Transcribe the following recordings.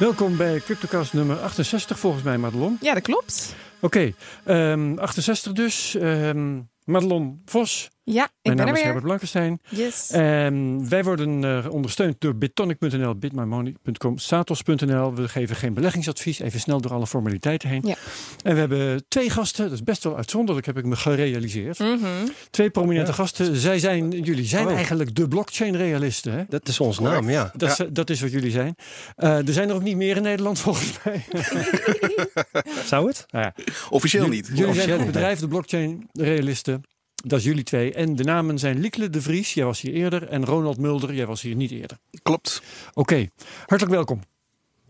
Welkom bij CryptoCast nummer 68 volgens mij, Madelon. Ja, dat klopt. Oké, ehm, 68 dus. Ehm Madelon Vos. Ja, ik Mijn ben naam er is weer. Herbert Blankenstein. Yes. Ehm, wij worden eh, ondersteund door bitonic.nl, bitmymoney.com, satos.nl. We geven geen beleggingsadvies. Even snel door alle formaliteiten heen. Ja. En we hebben twee gasten. Dat is best wel uitzonderlijk, heb ik me gerealiseerd. Mhm. Twee prominente Ja. gasten. Zij zijn, jullie zijn Oh. eigenlijk de blockchain-realisten. Hè? Dat is onze naam, ja. Dat, is, dat is wat jullie zijn. Eh, er zijn er ook niet meer in Nederland volgens mij. Zou het? Nou ja, Officieel niet. Jullie zijn Officieel het niet, bedrijf, de blockchain realisten. Dat is jullie twee. En de namen zijn Liekle de Vries, jij was hier eerder. En Ronald Mulder, jij was hier niet eerder. Klopt. Oké, hartelijk welkom.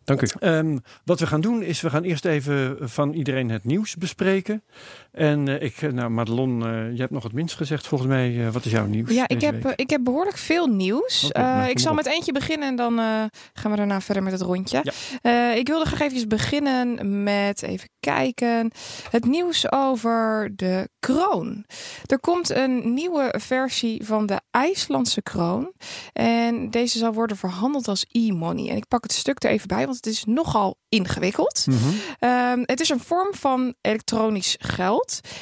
Dank u. Ehm, wat we gaan doen is, we gaan eerst even van iedereen het nieuws bespreken. En eh, ik, eh, nou Madelon, eh, je hebt nog het minst gezegd volgens mij. Wat is jouw nieuws? Ja, ik heb, ik heb behoorlijk veel nieuws. Nou, ik zal op. met eentje beginnen en dan gaan we daarna verder met het rondje. Ja. Ik wilde graag even beginnen met even kijken. Het nieuws over de kroon. Er komt een nieuwe versie van de IJslandse kroon. En deze zal worden verhandeld als e-money. En ik pak het stuk er even bij, want het is nogal ingewikkeld. Mhm. Ehm, het is een vorm van elektronisch geld.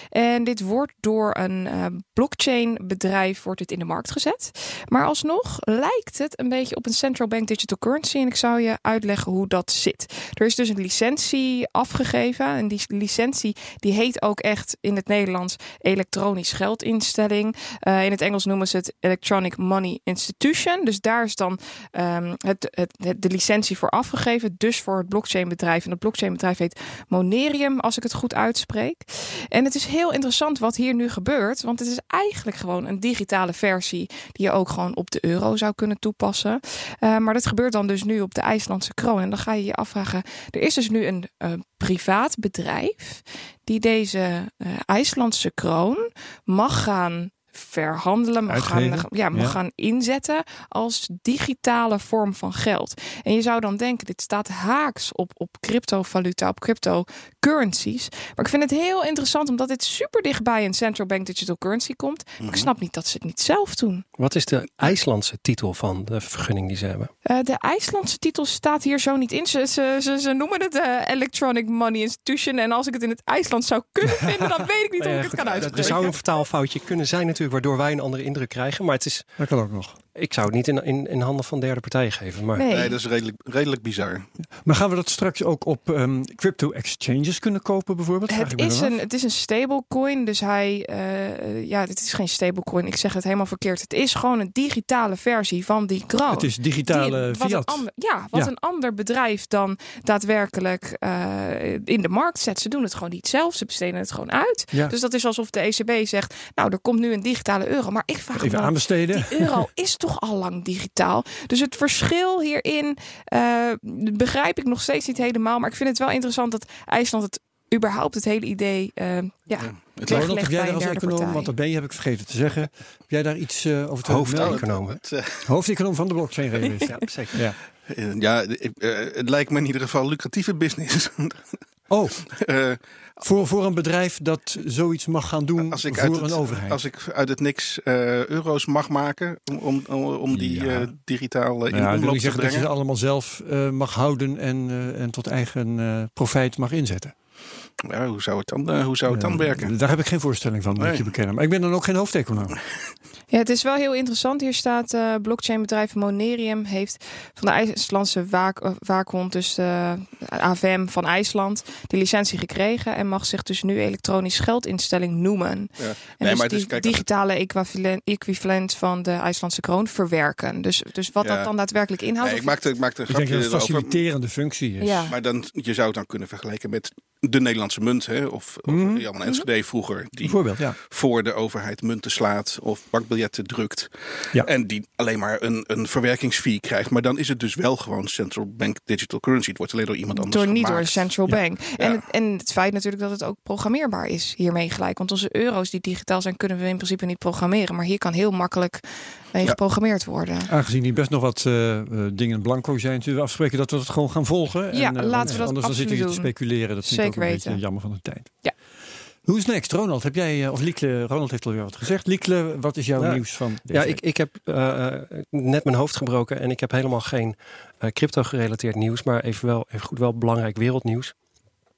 En dit wordt door een eh, blockchain bedrijf wordt dit in de markt gezet. Maar alsnog lijkt het een beetje op een central bank digital currency. En ik zou je uitleggen hoe dat zit. Er is dus een licentie afgegeven. En die licentie die heet ook echt in het Nederlands elektronisch geldinstelling. Eh, in het Engels noemen ze het Electronic Money Institution. Dus daar is dan ehm, het, het- de licentie voor afgegeven. Dus voor het blockchainbedrijf. En dat blockchainbedrijf heet Monerium, als ik het goed uitspreek. En het is heel interessant wat hier nu gebeurt. Want het is eigenlijk gewoon een digitale versie die je ook gewoon op de euro zou kunnen toepassen. Eh, maar dat gebeurt dan dus nu op de IJslandse kroon. En dan ga je je afvragen, er is dus nu een eh, privaat bedrijf die deze eh, IJslandse kroon mag gaan verhandelen, mag, gaan, ja, mag ja. gaan inzetten als digitale vorm van geld. En je zou dan denken, dit staat haaks op, op cryptovaluta, op cryptocurrencies. Maar ik vind het heel interessant omdat dit super dichtbij een central bank digital currency komt. Maar Mhm. ik snap niet dat ze het niet zelf doen. Wat is de IJslandse titel van de vergunning die ze hebben? Eh, de IJslandse titel staat hier zo niet in. Ze, ze, ze, ze noemen het eh, Electronic Money Institution. En als ik het in het IJslands zou kunnen vinden, dan weet ik niet hoe ik het kan Er uitspreken. zou een vertaalfoutje kunnen zijn natuurlijk, waardoor wij een andere indruk krijgen. Maar het is, Dat kan ook nog. Ik zou het niet in, in, in handen van derde partijen geven. Maar Nee. Nee, dat is redelijk, redelijk bizar. Maar gaan we dat straks ook op ehm, crypto exchanges kunnen kopen bijvoorbeeld? Het me is, af. een, het is een stablecoin, dus hij, eh, ja, het is geen stablecoin. Ik zeg het helemaal verkeerd. Het is gewoon een digitale versie van die kroon. Het is digitale Die- wat een fiat. ander, ja, wat Ja. een ander bedrijf dan daadwerkelijk eh, in de markt zet. Ze doen het gewoon niet zelf. Ze besteden het gewoon uit. Ja. Dus dat is alsof de ECB zegt, nou, er komt nu een digitale euro. Maar ik vraag me Even dan af, aanbesteden. die euro is toch al lang digitaal. Dus het verschil hierin eh, begrijp ik nog steeds niet helemaal. Maar ik vind het wel interessant dat IJsland het überhaupt het hele idee eh, ja, Het Ronald, heb jij daar als econoom, partij. want dat ben je, heb ik vergeten te zeggen. Heb jij daar iets eh, over te hoofdeconoom. Het, eh, Hoofdeconoom van de blockchain. Ja, zeker. Ja. ja, ik- het lijkt me in ieder geval lucratieve business. Oh, Eh, voor, voor een bedrijf dat zoiets mag gaan doen als ik voor een het, overheid. Als ik uit het niks eh, euro's mag maken om, om, om, die Ja. digitaal eh, in Nou ja, omloop te zeggen dat je ze allemaal zelf eh, mag houden en, en tot eigen profijt mag inzetten. Ja, hoe zou het dan, hoe zou het dan werken? Daar heb ik geen voorstelling van, moet Nee. je bekennen. Maar ik ben dan ook geen hoofdeconoom. Ja, het is wel heel interessant. Hier staat eh blockchainbedrijf Monerium heeft van de IJslandse waak, eh, waakhond, dus de AVM van IJsland, de licentie gekregen en mag zich dus nu elektronisch geldinstelling noemen. En Ja. dus maar het die is- kijk, als het- digitale equivalent, equivalent van de IJslandse kroon verwerken. Dus, dus wat Ja. dat dan daadwerkelijk inhoudt. Nee, ik maakte, ik maakte een Ik denk grapje dat het een faciliterende functie is. Ja. Maar dan, je zou het dan kunnen vergelijken met de Nederlandse munt. Hè? Of, of Mhm. Jan en Enschede vroeger. Die Bijvoorbeeld, ja. voor de overheid munten slaat of bankbiljetten drukt. Ja. En die alleen maar een, een verwerkingsfee krijgt. Maar dan is het dus wel gewoon central bank digital currency. Het wordt alleen door iemand anders Door niet door de gemaakt. central Ja. bank. En, Ja. het, en het feit natuurlijk dat het ook programmeerbaar is hiermee gelijk. Want onze euro's die digitaal zijn, kunnen we in principe niet programmeren. Maar hier kan heel makkelijk mee Ja. geprogrammeerd worden. Aangezien hier best nog wat eh, eh, dingen blanco zijn, zullen we afspreken dat we het gewoon gaan volgen. Ja, En, eh, laten we dat Anders dan zitten we te speculeren. Dat vind ik Zeker ook een weten. beetje jammer van de tijd. Ja. Who's next? Ronald, heb jij, eh, of Liekle, Ronald heeft alweer wat gezegd. Liekle, wat is jouw Ja. nieuws van deze Ja, week? ik, ik heb eh, eh, net mijn hoofd gebroken en ik heb helemaal geen crypto-gerelateerd nieuws, maar even, wel, even goed wel belangrijk wereldnieuws.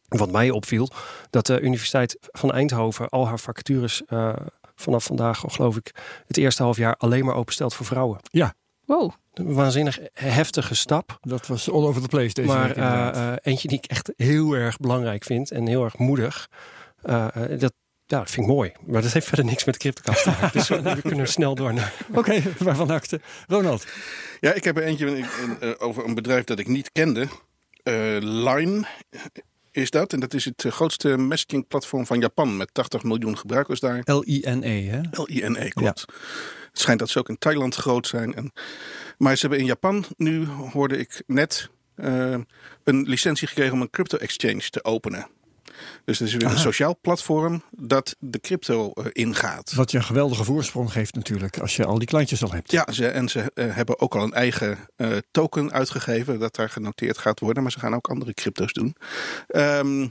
Wat mij opviel, dat de Universiteit van Eindhoven al haar vacatures eh, vanaf vandaag, geloof ik, het eerste half jaar alleen maar openstelt voor vrouwen. Wow. Een waanzinnig heftige stap. Dat was all over the place deze maar week eh, eentje die ik echt heel erg belangrijk vind en heel erg moedig. Eh, eh, dat, ja, dat vind ik mooi. Maar dat heeft verder niks met CryptoCast te maken. Dus we kunnen snel door naar... Oké, waarvan acte. Ronald. Ja, ik heb er eentje een- een, eh, over een bedrijf dat ik niet kende. Eh, Line is dat. En dat is het grootste messaging-platform van Japan. Met 80 miljoen gebruikers daar. L-I-N-E, hè? L-I-N-E, klopt. Het schijnt dat ze ook in Thailand groot zijn. En, maar ze hebben in Japan nu, hoorde ik net, een licentie gekregen om een crypto-exchange te openen. Dus het is weer een sociaal platform dat de crypto eh, ingaat. Wat je een geweldige voorsprong geeft natuurlijk, als je al die klantjes al hebt. Ja, ze, en ze eh, hebben ook al een eigen eh, token uitgegeven dat daar genoteerd gaat worden. Maar ze gaan ook andere crypto's doen. Ehm,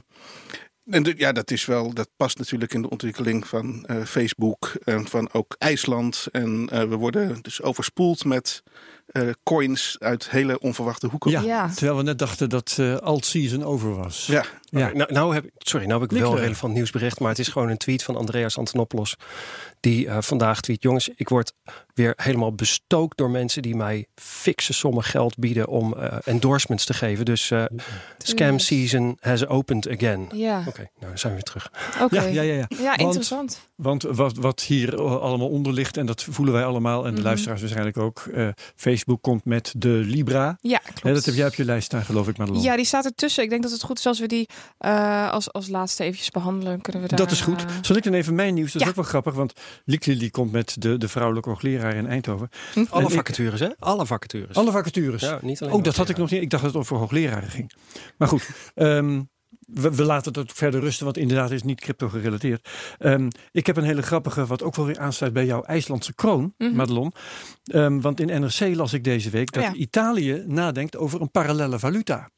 en de- ja, dat is wel, dat past natuurlijk in de ontwikkeling van Facebook en van ook IJsland. En we worden dus overspoeld met eh, coins uit hele onverwachte hoeken. Ja, Ja. terwijl we net dachten dat eh alt-season over was. Ja, Ja. Nou, nou heb ik, sorry, nou heb ik wel een relevant nieuwsbericht, maar het is gewoon een tweet van Andreas Antonopoulos. Die eh, vandaag tweet: Jongens, ik word weer helemaal bestookt door mensen die mij fikse sommen geld bieden om eh, endorsements te geven. Dus eh, scam season has opened again. Ja, Oké, nou dan zijn we weer terug. oké. Ja, ja, ja, ja. Ja, interessant. Want wat, wat hier allemaal onder ligt, en dat voelen wij allemaal, en de Mhm. luisteraars waarschijnlijk ook. eh, Facebook komt met de Libra. Ja, klopt. Dat heb jij op je lijst staan, geloof ik, Madelon. Ja, die staat ertussen. Ik denk dat het goed is als we die eh, als, als laatste eventjes behandelen. Kunnen we daar, Dat is goed. eh, Zal ik dan even mijn nieuws? Dat is ook wel grappig, want Liekli die komt met de, de vrouwelijke hoogleraar in Eindhoven. Alle En ik- vacatures, hè? Alle vacatures. Alle vacatures. Ja, niet alleen Oh, dat had ik nog niet. Ik dacht dat het over hoogleraren ging. Maar goed, ehm, we, we laten het ook verder rusten, want inderdaad is het niet crypto gerelateerd. Ehm, ik heb een hele grappige, wat ook wel weer aansluit bij jouw IJslandse kroon, Mhm. Madelon. Ehm, want in NRC las ik deze week dat Ja. Italië nadenkt over een parallelle valuta.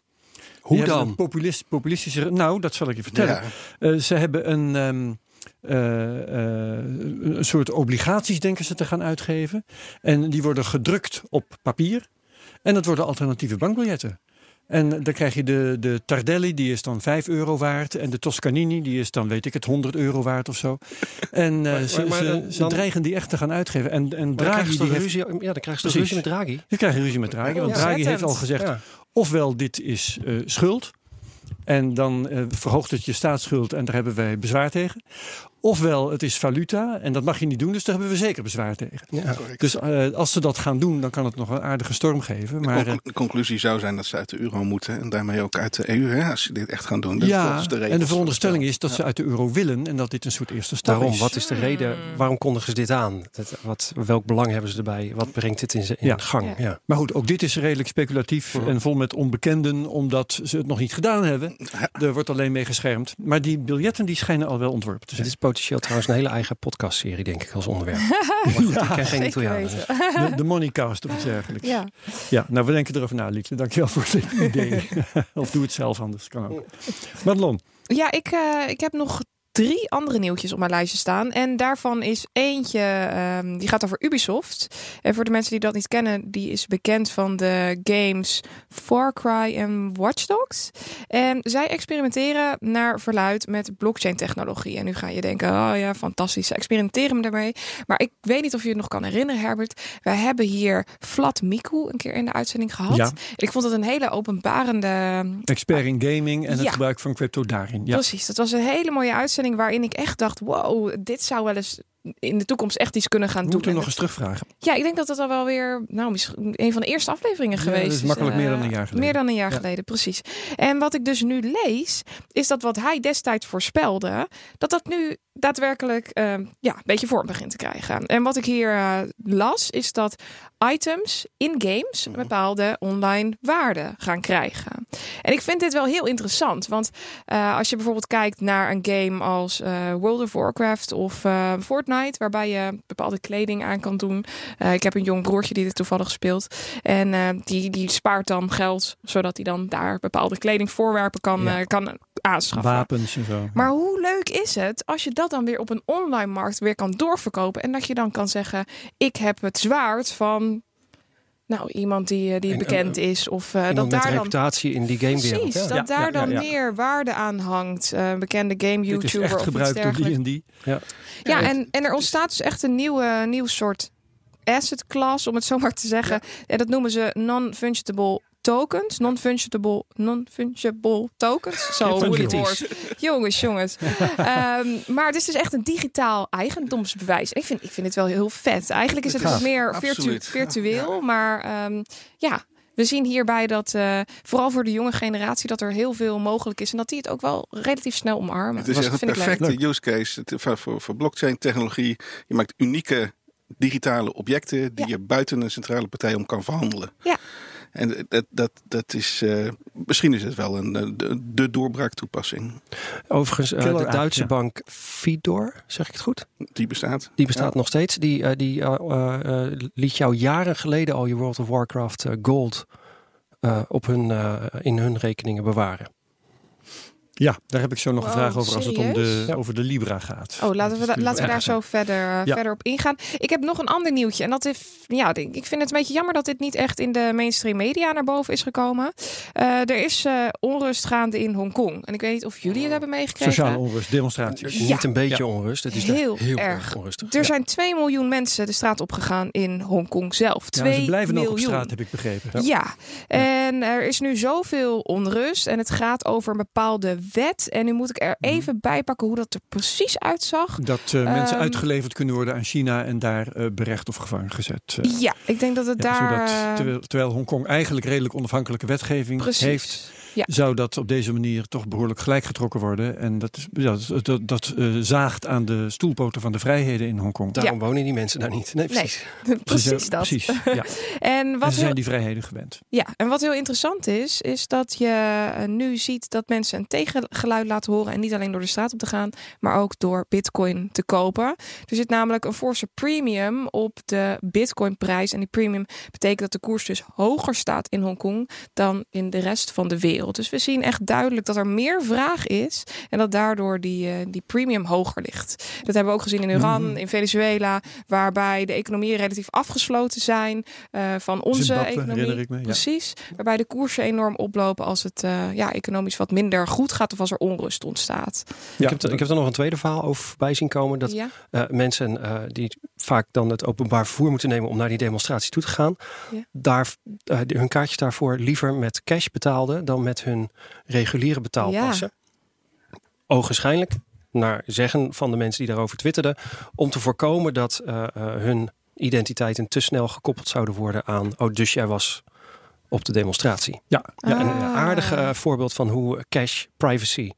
Hoe dan? Populist, populistische. Nou, dat zal ik je vertellen. ja. Eh, ze hebben een, ehm, eh, eh, een soort obligaties, denken ze te gaan uitgeven. En die worden gedrukt op papier. En dat worden alternatieve bankbiljetten. En dan krijg je de, de Tardelli, die is dan 5 euro waard. En de Toscanini, die is dan, weet ik het, 100 euro waard of zo. En eh, Maar- ze, maar ze, dan- ze dan- dreigen die echt te gaan uitgeven. En, en dan Draghi, die heeft, ruzie, ja, dan toch Precies. ruzie met Draghi. je krijgt ruzie met Draghi. Want Ja, Draghi heeft al gezegd, Ja. ofwel dit is eh, schuld. En dan eh, verhoogt het je staatsschuld en daar hebben wij bezwaar tegen. Ofwel het is valuta en dat mag je niet doen, dus daar hebben we zeker bezwaar tegen. Ja. Dus eh, als ze dat gaan doen, dan kan het nog een aardige storm geven. De Maar eh, de conclusie zou zijn dat ze uit de euro moeten. En daarmee ook uit de EU, hè, als ze dit echt gaan doen. ja, de en de veronderstelling is dat ze uit de euro willen en dat dit een soort eerste stap Daarom, is. wat is de reden? Waarom kondigen ze dit aan? Dat, wat, welk belang hebben ze erbij? Wat brengt dit in, ze- in Ja. gang? Ja. Ja. Maar goed, ook dit is redelijk speculatief en vol met onbekenden, omdat ze het nog niet gedaan hebben. Er wordt alleen mee geschermd. Maar die biljetten die schijnen al wel ontworpen te Dit zijn. Is potentieel trouwens een hele eigen podcastserie, denk ik, als onderwerp. Maar goed, ik ken geen dus- De, de Moneycast of iets dergelijks. Ja. Ja, nou we denken erover na, Lietje. Dankjewel voor dit idee. of doe het zelf anders, kan ook. Madelon, Ja, ik, eh, ik heb nog drie andere nieuwtjes op mijn lijstje staan. En daarvan is eentje, ehm, die gaat over Ubisoft. En voor de mensen die dat niet kennen, die is bekend van de games Far Cry en Watch Dogs. En zij experimenteren naar verluid met blockchain technologie. En nu ga je denken, oh ja, fantastisch, ze experimenteren daarmee. Maar ik weet niet of je het nog kan herinneren, Herbert. Wij hebben hier Vlad Miku een keer in de uitzending gehad. Ja. Ik vond het een hele openbarende expert in gaming en het Ja. gebruik van crypto daarin. Ja. Precies, dat was een hele mooie uitzending waarin ik echt dacht: wow, dit zou wel eens in de toekomst echt iets kunnen gaan doen. moeten En nog eens terugvragen. Ja, ik denk dat dat al wel weer, nou, misschien een van de eerste afleveringen Ja, geweest dat is makkelijk eh, meer dan een jaar geleden. Meer dan een jaar Ja. geleden, precies. En wat ik dus nu lees, is dat wat hij destijds voorspelde, dat dat nu daadwerkelijk eh, ja, een beetje vorm begint te krijgen. En wat ik hier eh, las, is dat items in games Mhm. een bepaalde online waarde gaan krijgen. En ik vind dit wel heel interessant, want eh, als je bijvoorbeeld kijkt naar een game als eh, World of Warcraft of Fortnite, waarbij je bepaalde kleding aan kan doen. Ik heb een jong broertje die dit toevallig speelt. En die, die spaart dan geld, zodat hij dan daar bepaalde kledingvoorwerpen kan, Ja. kan aanschaffen. Wapens en zo. Maar hoe leuk is het als je dat dan weer op een online markt weer kan doorverkopen en dat je dan kan zeggen: ik heb het zwaard van nou iemand die, eh, die En- bekend en- is of eh, dat daar dan reputatie in die gamewereld. precies Ja. dat daar ja, dan ja. meer waarde aan hangt, Eh, bekende game Dit is YouTuber of iets gebruikt door die en die. Ja, Ja, en, en er ontstaat dus echt een nieuwe, nieuw soort asset class, om het zo maar te zeggen. En dat noemen ze non-fungible tokens. Non-fungible, non-fungible tokens. Zo nieuw. woord. Jongens, jongens. Ehm, maar het is dus echt een digitaal eigendomsbewijs. En ik vind, ik vind het wel heel vet. Eigenlijk is het wat meer virtu- virtueel. Maar ehm, ja, we zien hierbij dat, eh, vooral voor de jonge generatie, dat er heel veel mogelijk is. En dat die het ook wel relatief snel omarmen. Het is Dat echt een vind ik leuk. perfecte use case voor, voor, voor blockchain technologie. Je maakt unieke digitale objecten die Ja. je buiten een centrale partij om kan verhandelen. Ja. En dat, dat, dat is, eh, misschien is het wel een, eh, de, de doorbraaktoepassing. Overigens, eh, de Duitse ja. bank Fidor, zeg ik het goed? Die bestaat. Die bestaat nog steeds. Die, die eh, eh, eh, liet jou jaren geleden al je World of Warcraft Gold eh, op hun, eh, in hun rekeningen bewaren. Ja, daar heb ik zo nog een vraag over als het om de? Ja. over de Libra gaat. Oh, laten we, da- laten we daar zo verder, Ja. verder op ingaan. Ik heb nog een ander nieuwtje. En dat is, ja, ik vind het een beetje jammer dat dit niet echt in de mainstream media naar boven is gekomen. Eh, er is eh, onrust gaande in Hongkong. En ik weet niet of jullie het hebben meegekregen. Sociale onrust, demonstraties. Ja. Niet een beetje onrust. Het is Heel heel, erg. erg onrustig. Er zijn 2 miljoen mensen de straat opgegaan in Hongkong zelf. 2 Ja, ze blijven miljoen. ook op straat, heb ik begrepen. Ja. en er is nu zoveel onrust en het gaat over een bepaalde wet. En nu moet ik er Mhm. even bij pakken hoe dat er precies uitzag. Dat eh, mensen Ehm, uitgeleverd kunnen worden aan China en daar eh, berecht of gevangen gezet. eh. Ja, ik denk dat het Ja, daar... zodat, terwijl, terwijl Hongkong eigenlijk redelijk onafhankelijke wetgeving Precies. heeft, Ja. zou dat op deze manier toch behoorlijk gelijk getrokken worden. En dat, is- ja, dat, dat, dat eh, zaagt aan de stoelpoten van de vrijheden in Hongkong. Daarom wonen die mensen daar niet. Nee, Nee. precies. precies dat. Precies, ja. En En wat, ze zijn heel, die vrijheden gewend. ja, en wat heel interessant is, is dat je eh, nu ziet dat mensen een tegengeluid laten horen. En niet alleen door de straat op te gaan, maar ook door bitcoin te kopen. Er zit namelijk een forse premium op de bitcoin prijs. En die premium betekent dat de koers dus hoger staat in Hongkong dan in de rest van de wereld. Dus we zien echt duidelijk dat er meer vraag is. En dat daardoor die, eh, die premium hoger ligt. Dat hebben we ook gezien in Iran, Mhm. in Venezuela, waarbij de economieën relatief afgesloten zijn eh, van onze Zimbabwe, economie. herinner ik me, ja. Precies. Waarbij de koersen enorm oplopen als het eh, ja, economisch wat minder goed gaat of als er onrust ontstaat. Ja, ik, heb er, ik heb er nog een tweede verhaal over voorbij zien komen. Dat ja? eh, mensen eh, die vaak dan het openbaar vervoer moeten nemen om naar die demonstratie toe te gaan, Ja. daar, eh, hun kaartjes daarvoor liever met cash betaalden dan met hun reguliere betaalpassen. Ogenschijnlijk, naar zeggen van de mensen die daarover twitterden, om te voorkomen dat eh, eh, hun identiteiten te snel gekoppeld zouden worden aan, oh dus jij was op de demonstratie. Ja, ja, Een Ah. aardig eh, voorbeeld van hoe cash privacy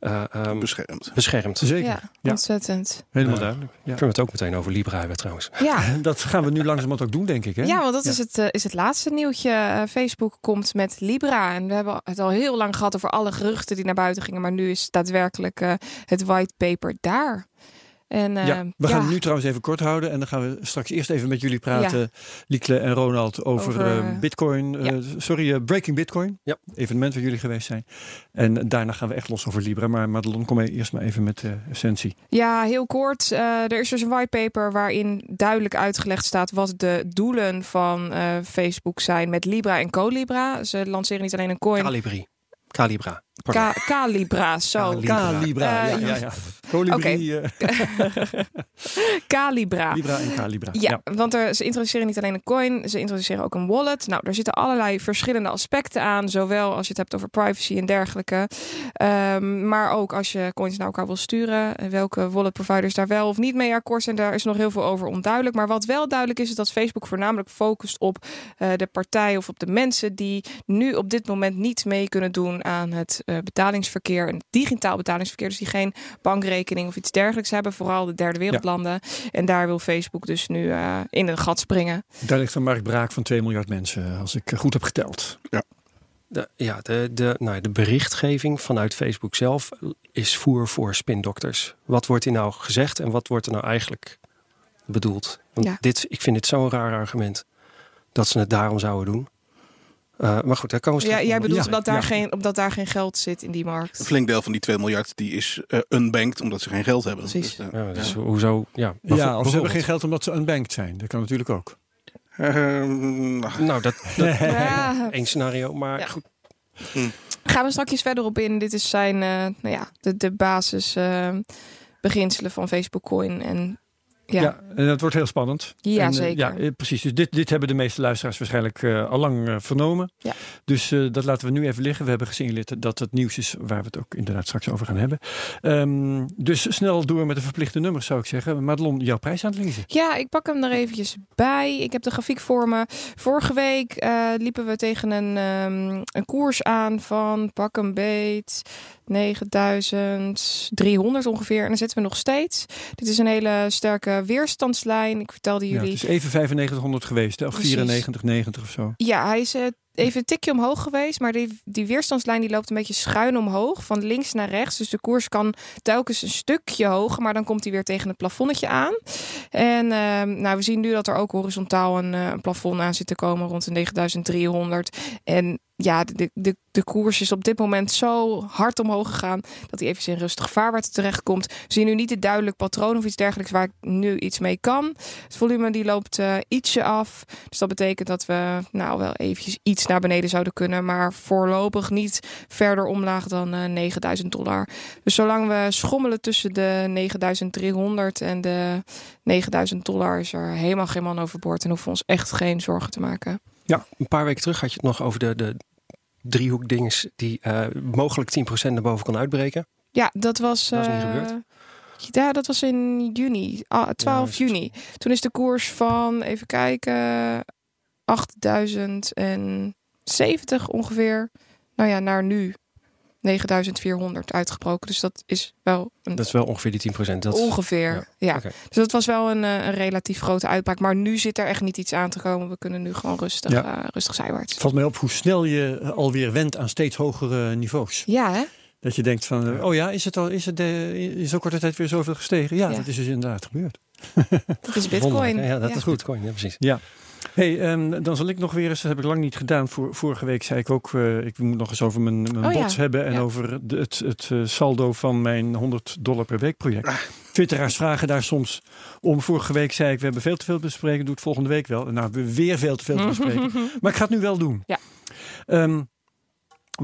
eh, ehm, Beschermd. beschermt. zeker. Ja, Ja. ontzettend. Helemaal Ja. duidelijk. Ja. Ik vind het ook meteen over Libra hebben trouwens. Ja. Dat gaan we nu langzamerhand ook doen, denk ik. Hè? Ja, want dat Ja. Is, het, eh, is het laatste nieuwtje. Eh, Facebook komt met Libra. En we hebben het al heel lang gehad over alle geruchten die naar buiten gingen. Maar nu is daadwerkelijk eh, het white paper daar. En, eh, Ja, we gaan ja, het nu trouwens even kort houden. En dan gaan we straks eerst even met jullie praten, Liekle en Ronald, over, Over, eh, Bitcoin. eh, sorry, eh, Breaking Bitcoin. Ja. Evenement waar jullie geweest zijn. En daarna gaan we echt los over Libra. Maar Madelon, kom eerst maar even met de essentie. Ja, heel kort. Eh, er is dus een whitepaper waarin duidelijk uitgelegd staat wat de doelen van eh, Facebook zijn met Libra en Colibra. Ze lanceren niet alleen een coin. Calibri. Calibra. Pardon. Ka Calibra, zo. Calibra. Calibra, Eh, ja, ja, ja. Colibri, eh, Calibra. Libra en Calibra. Ja, want er, ze introduceren niet alleen een coin, ze introduceren ook een wallet. Nou, daar zitten allerlei verschillende aspecten aan. Zowel als je het hebt over privacy en dergelijke. Ehm, maar ook als je coins naar elkaar wil sturen. en Welke wallet providers daar wel of niet mee akkoord zijn. Daar is nog heel veel over onduidelijk. Maar wat wel duidelijk is, is dat Facebook voornamelijk focust op eh, de partij of op de mensen die nu op dit moment niet mee kunnen doen aan het eh, betalingsverkeer. En digitaal betalingsverkeer. Dus die geen bankrekening of iets dergelijks hebben. Vooral de derde wereldlanden. En daar wil Facebook dus nu eh, in een gat springen. Daar ligt een marktbraak van 2 miljard mensen, als ik goed heb geteld. De, ja, de, de, nou, de berichtgeving vanuit Facebook zelf is voer voor spindokters. Wat wordt hier nou gezegd en wat wordt er nou eigenlijk bedoeld? Want Ja. dit, ik vind dit zo'n raar argument dat ze het daarom zouden doen. Uh, maar goed, daar komen we Ja, jij bedoelt Ja, omdat, daar ja. geen, omdat daar geen geld zit in die markt. Een flink deel van die 2 miljard die is uh, unbanked omdat ze geen geld hebben. Precies. Dus, uh, Ja, dus hoezo? Ja, Ja, of ze hebben geen geld omdat ze unbanked zijn. Dat kan natuurlijk ook. Ehm, nou, Nou, dat, dat Ja. één scenario. Maar Ja. goed, Gaan we straks verder op in. Dit is zijn, eh, nou ja, de, de basis eh, beginselen van Facebook Coin. En ja, Ja, en dat wordt heel spannend. Ja, En, eh, zeker. ja, eh, precies. Dus dit, dit hebben de meeste luisteraars waarschijnlijk eh, al lang vernomen. Ja. Dus dat laten we nu even liggen. We hebben gesignaleerd dat het nieuws is waar we het ook inderdaad straks over gaan hebben. Ehm, dus snel door met de verplichte nummers zou ik zeggen. Madelon, jouw prijs aan het lezen. Ja, ik pak hem er eventjes bij. Ik heb de grafiek voor me. Vorige week liepen we tegen een, ehm, een koers aan van pak een beet 9300 ongeveer. En dan zitten we nog steeds. Dit is een hele sterke weerstandslijn. Ik vertelde Ja, jullie. het is even 9500 geweest. Hè? Of Precies. 94, 90 of zo. Ja, hij is eh, even een tikje omhoog geweest. Maar die, die weerstandslijn die loopt een beetje schuin omhoog. Van links naar rechts. Dus de koers kan telkens een stukje hoger. Maar dan komt hij weer tegen het plafonnetje aan. En ehm, nou, we zien nu dat er ook horizontaal een, eh, een plafond aan zit te komen. Rond de 9300. En ja, de, de, de koers is op dit moment zo hard omhoog gegaan. Dat hij even in rustig vaarwater terechtkomt. We zien nu niet het duidelijk patroon of iets dergelijks waar ik nu iets mee kan. Het volume die loopt eh, ietsje af. Dus dat betekent dat we nou wel eventjes iets naar beneden zouden kunnen. Maar voorlopig niet verder omlaag dan eh 9000 dollar. Dus zolang we schommelen tussen de 9300 en de 9000 dollar... is er helemaal geen man overboord. En hoeven we ons echt geen zorgen te maken. Ja, een paar weken terug had je het nog over de, de driehoekdings die eh, mogelijk 10% naar boven kon uitbreken. Ja, dat was... Dat is niet eh, gebeurd? Ja, dat was in juni, ah, 12 Juist. juni. Toen is de koers van, even kijken, 8070 ongeveer. Nou ja, naar nu 9400 uitgebroken. Dus dat is wel een Dat is wel ongeveer die 10%. Dat, ongeveer. ja. Ja, dus dat was wel een, eh, een relatief grote uitbraak. Maar nu zit er echt niet iets aan te komen. We kunnen nu gewoon rustig, Ja. eh, rustig zijwaarts. Valt mij op hoe snel je eh, alweer went aan steeds hogere niveaus. Ja, hè? Dat je denkt van, oh ja, is het al is het eh, in zo'n korte tijd weer zoveel gestegen? Ja, Ja. dat is dus inderdaad gebeurd. Dat is bitcoin. Ja, dat Ja. is bitcoin. Ja, precies. Hey, ehm, dan zal ik nog weer eens, dat heb ik lang niet gedaan. Vorige week zei ik ook, eh, ik moet nog eens over mijn, mijn Oh ja, bots hebben en ja. over de, het, het eh, saldo van mijn 100 dollar per week project. Twitteraars vragen daar soms om. Vorige week zei ik, we hebben veel te veel te bespreken, doe het volgende week wel. Nou, we weer veel te veel te bespreken. Maar ik ga het nu wel doen. Ja. Ehm,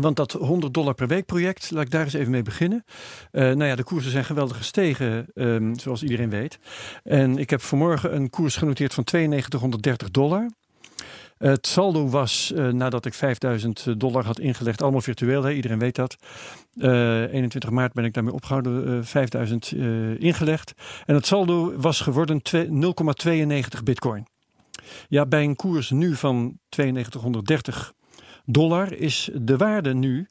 want dat 100 dollar per week project, laat ik daar eens even mee beginnen. Eh, nou ja, de koersen zijn geweldig gestegen, ehm, zoals iedereen weet. En ik heb vanmorgen een koers genoteerd van 9230 dollar. Het saldo was, eh, nadat ik 5000 dollar had ingelegd, allemaal virtueel, hè, iedereen weet dat. Eh, 21 maart ben ik daarmee opgehouden, eh, 5000 eh, ingelegd. En het saldo was geworden twee- 0,92 bitcoin. Ja, bij een koers nu van 9230 dollar is de waarde nu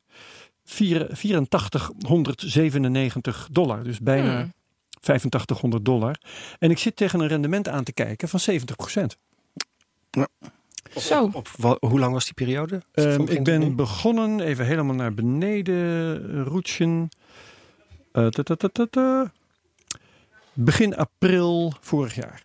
vier- 8497 dollar. Dus bijna Hmm. 8500 dollar. En ik zit tegen een rendement aan te kijken van 70% Zo. Op, wa- hoe lang was die periode? Ehm, ik ben nu? begonnen, even helemaal naar beneden eh, roetsen. Eh, ta, ta, ta, ta, ta. Begin april vorig jaar.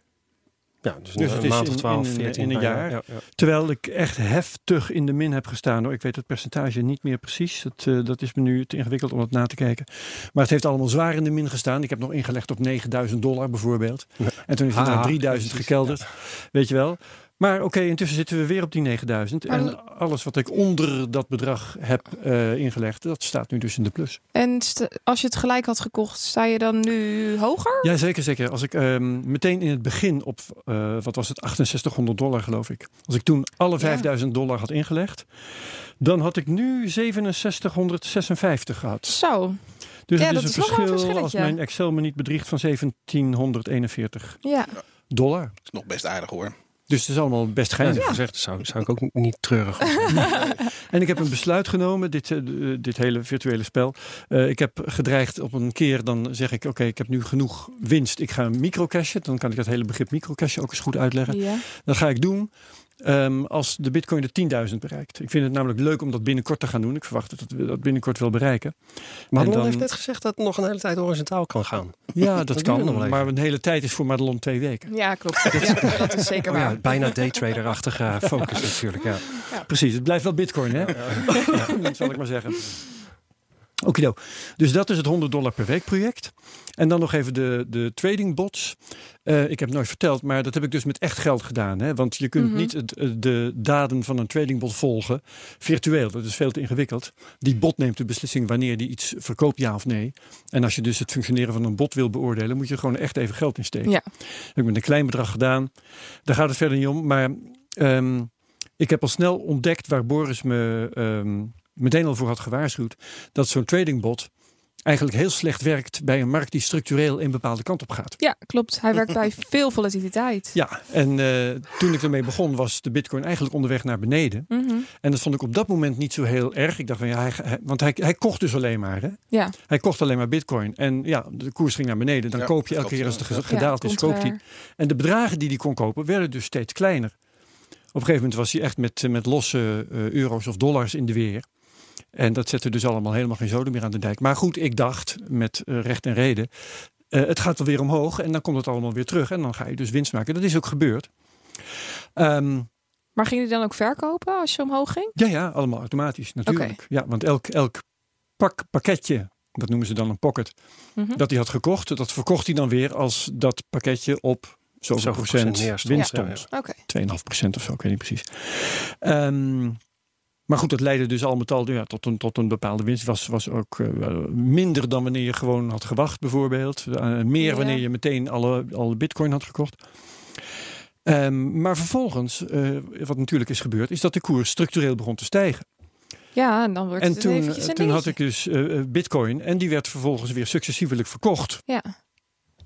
Ja, dus, Dus een het is maand of 12, in een- 14. in een bijna. jaar. Ja, ja. Terwijl ik echt heftig in de min heb gestaan. Hoor. Ik weet het percentage niet meer precies. Dat, eh, dat is me nu te ingewikkeld om het na te kijken. Maar het heeft allemaal zwaar in de min gestaan. Ik heb nog ingelegd op 9000 dollar bijvoorbeeld. Ja. En toen is het Ah, naar 3000 precies, gekelderd. Weet je wel. Maar oké, intussen zitten we weer op die 9000. Maar En alles wat ik onder dat bedrag heb eh, ingelegd, dat staat nu dus in de plus. En als je het gelijk had gekocht, sta je dan nu hoger? Ja, zeker, zeker. Als ik ehm, meteen in het begin op, eh, wat was het, 6800 dollar geloof ik. Als ik toen alle 5000 dollar had ingelegd, dan had ik nu 6756 gehad. Zo. Dus Ja, het dat is is een nog wel een verschil, als mijn Excel me niet bedriegt, van 1741 Ja. dollar. Dat is nog best aardig hoor. Dus het is allemaal best Ja, geinig. gezegd, zou, zou ik ook niet treurig. En ik heb een besluit genomen, dit, eh, dit hele virtuele spel. Eh, ik heb gedreigd op een keer, dan zeg ik, oké, ik heb nu genoeg winst. Ik ga microcashen. Dan kan ik het hele begrip microcashen ook eens goed uitleggen. ja. Dat ga ik doen. Ehm, als de bitcoin de 10.000 bereikt. Ik vind het namelijk leuk om dat binnenkort te gaan doen. Ik verwacht dat we dat binnenkort wel bereiken. Madelon dan- heeft net gezegd dat het nog een hele tijd horizontaal kan gaan. Ja, dat, kan. Maar een hele tijd is voor Madelon twee weken. Ja, klopt. Ja, dat is zeker Oh waar. ja, bijna daytrader-achtige focus natuurlijk. Ja. Precies, het blijft wel bitcoin, hè? dat zal ik maar zeggen. Okido. Dus dat is het 100 dollar per week project. En dan nog even de, de trading bots. Eh, ik heb het nooit verteld, maar dat heb ik dus met echt geld gedaan. Hè? Want je kunt Mhm. niet het, eh, de daden van een trading bot volgen virtueel. Dat is veel te ingewikkeld. Die bot neemt de beslissing wanneer die iets verkoopt, ja of nee. En als je dus het functioneren van een bot wil beoordelen, moet je er gewoon echt even geld in steken. Ja. Dat heb ik met een klein bedrag gedaan. Daar gaat het verder niet om. Maar ehm, ik heb al snel ontdekt waar Boris me ehm, meteen al voor had gewaarschuwd. Dat zo'n tradingbot eigenlijk heel slecht werkt bij een markt die structureel een bepaalde kant op gaat. Ja, klopt. Hij werkt bij veel volatiliteit. Ja, en eh, toen ik ermee begon was de bitcoin eigenlijk onderweg naar beneden. Mhm. En dat vond ik op dat moment niet zo heel erg. Ik dacht van ja, hij, hij- want hij, hij kocht dus alleen maar. Hè? Ja, Hij kocht alleen maar bitcoin. En ja, de koers ging naar beneden. Dan Ja, koop je elke klopt, keer als het ja. gedaald ja, is, koopt hij. En de bedragen die hij kon kopen werden dus steeds kleiner. Op een gegeven moment was hij echt met, met losse eh, euro's of dollars in de weer. En dat zette dus allemaal helemaal geen zoden meer aan de dijk. Maar goed, ik dacht met eh, recht en reden. eh, het gaat wel weer omhoog en dan komt het allemaal weer terug. En dan ga je dus winst maken. Dat is ook gebeurd. Ehm, Maar ging hij dan ook verkopen als je omhoog ging? ja, ja, allemaal automatisch natuurlijk. Ja, want elk, elk pak, pakketje, dat noemen ze dan een pocket, Mhm. dat hij had gekocht, dat verkocht hij dan weer als dat pakketje op zoveel Zoveel procent procent stond. winst Ja, stond. ja. Oké. 2,5% of zo, ik weet niet precies. Ehm, maar goed, dat leidde dus al met al ja, tot, een, tot een bepaalde winst. Was, was ook eh, minder dan wanneer je gewoon had gewacht, bijvoorbeeld. Eh, meer Ja. wanneer je meteen alle, alle bitcoin had gekocht. Ehm, maar vervolgens, eh, wat natuurlijk is gebeurd, is dat de koers structureel begon te stijgen. Ja, en dan wordt En het toen, toen had ik dus bitcoin en die werd vervolgens weer successievelijk verkocht. Ja.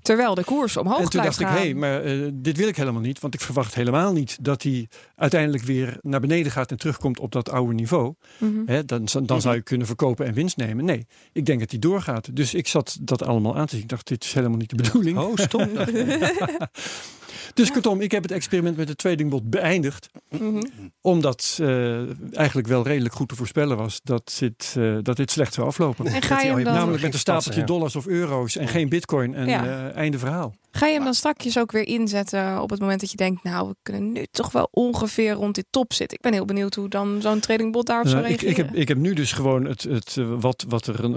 Terwijl de koers omhoog en toen dacht ik, hé, maar eh, dit wil ik helemaal niet. Want ik verwacht helemaal niet dat hij uiteindelijk weer naar beneden gaat en terugkomt op dat oude niveau. Mhm. Hè, dan, dan zou je kunnen verkopen en winst nemen. Nee, ik denk dat hij doorgaat. Dus ik zat dat allemaal aan te zien. Ik dacht, dit is helemaal niet de bedoeling. Oh, stop. Dus kortom, ik heb het experiment met de tradingbot beëindigd. Mhm. Omdat eh, eigenlijk wel redelijk goed te voorspellen was dat dit, eh, dat dit slecht zou aflopen. En ga je hem dan, Namelijk met een stapeltje ja. dollars of euro's en geen bitcoin. En Ja. eh, einde verhaal. ga je hem dan strakjes ook weer inzetten op het moment dat je denkt, nou, we kunnen nu toch wel ongeveer rond dit top zitten. Ik ben heel benieuwd hoe dan zo'n tradingbot daarop zou Nou, ik, reageren. ik, heb, ik heb nu dus gewoon het, het, wat, wat er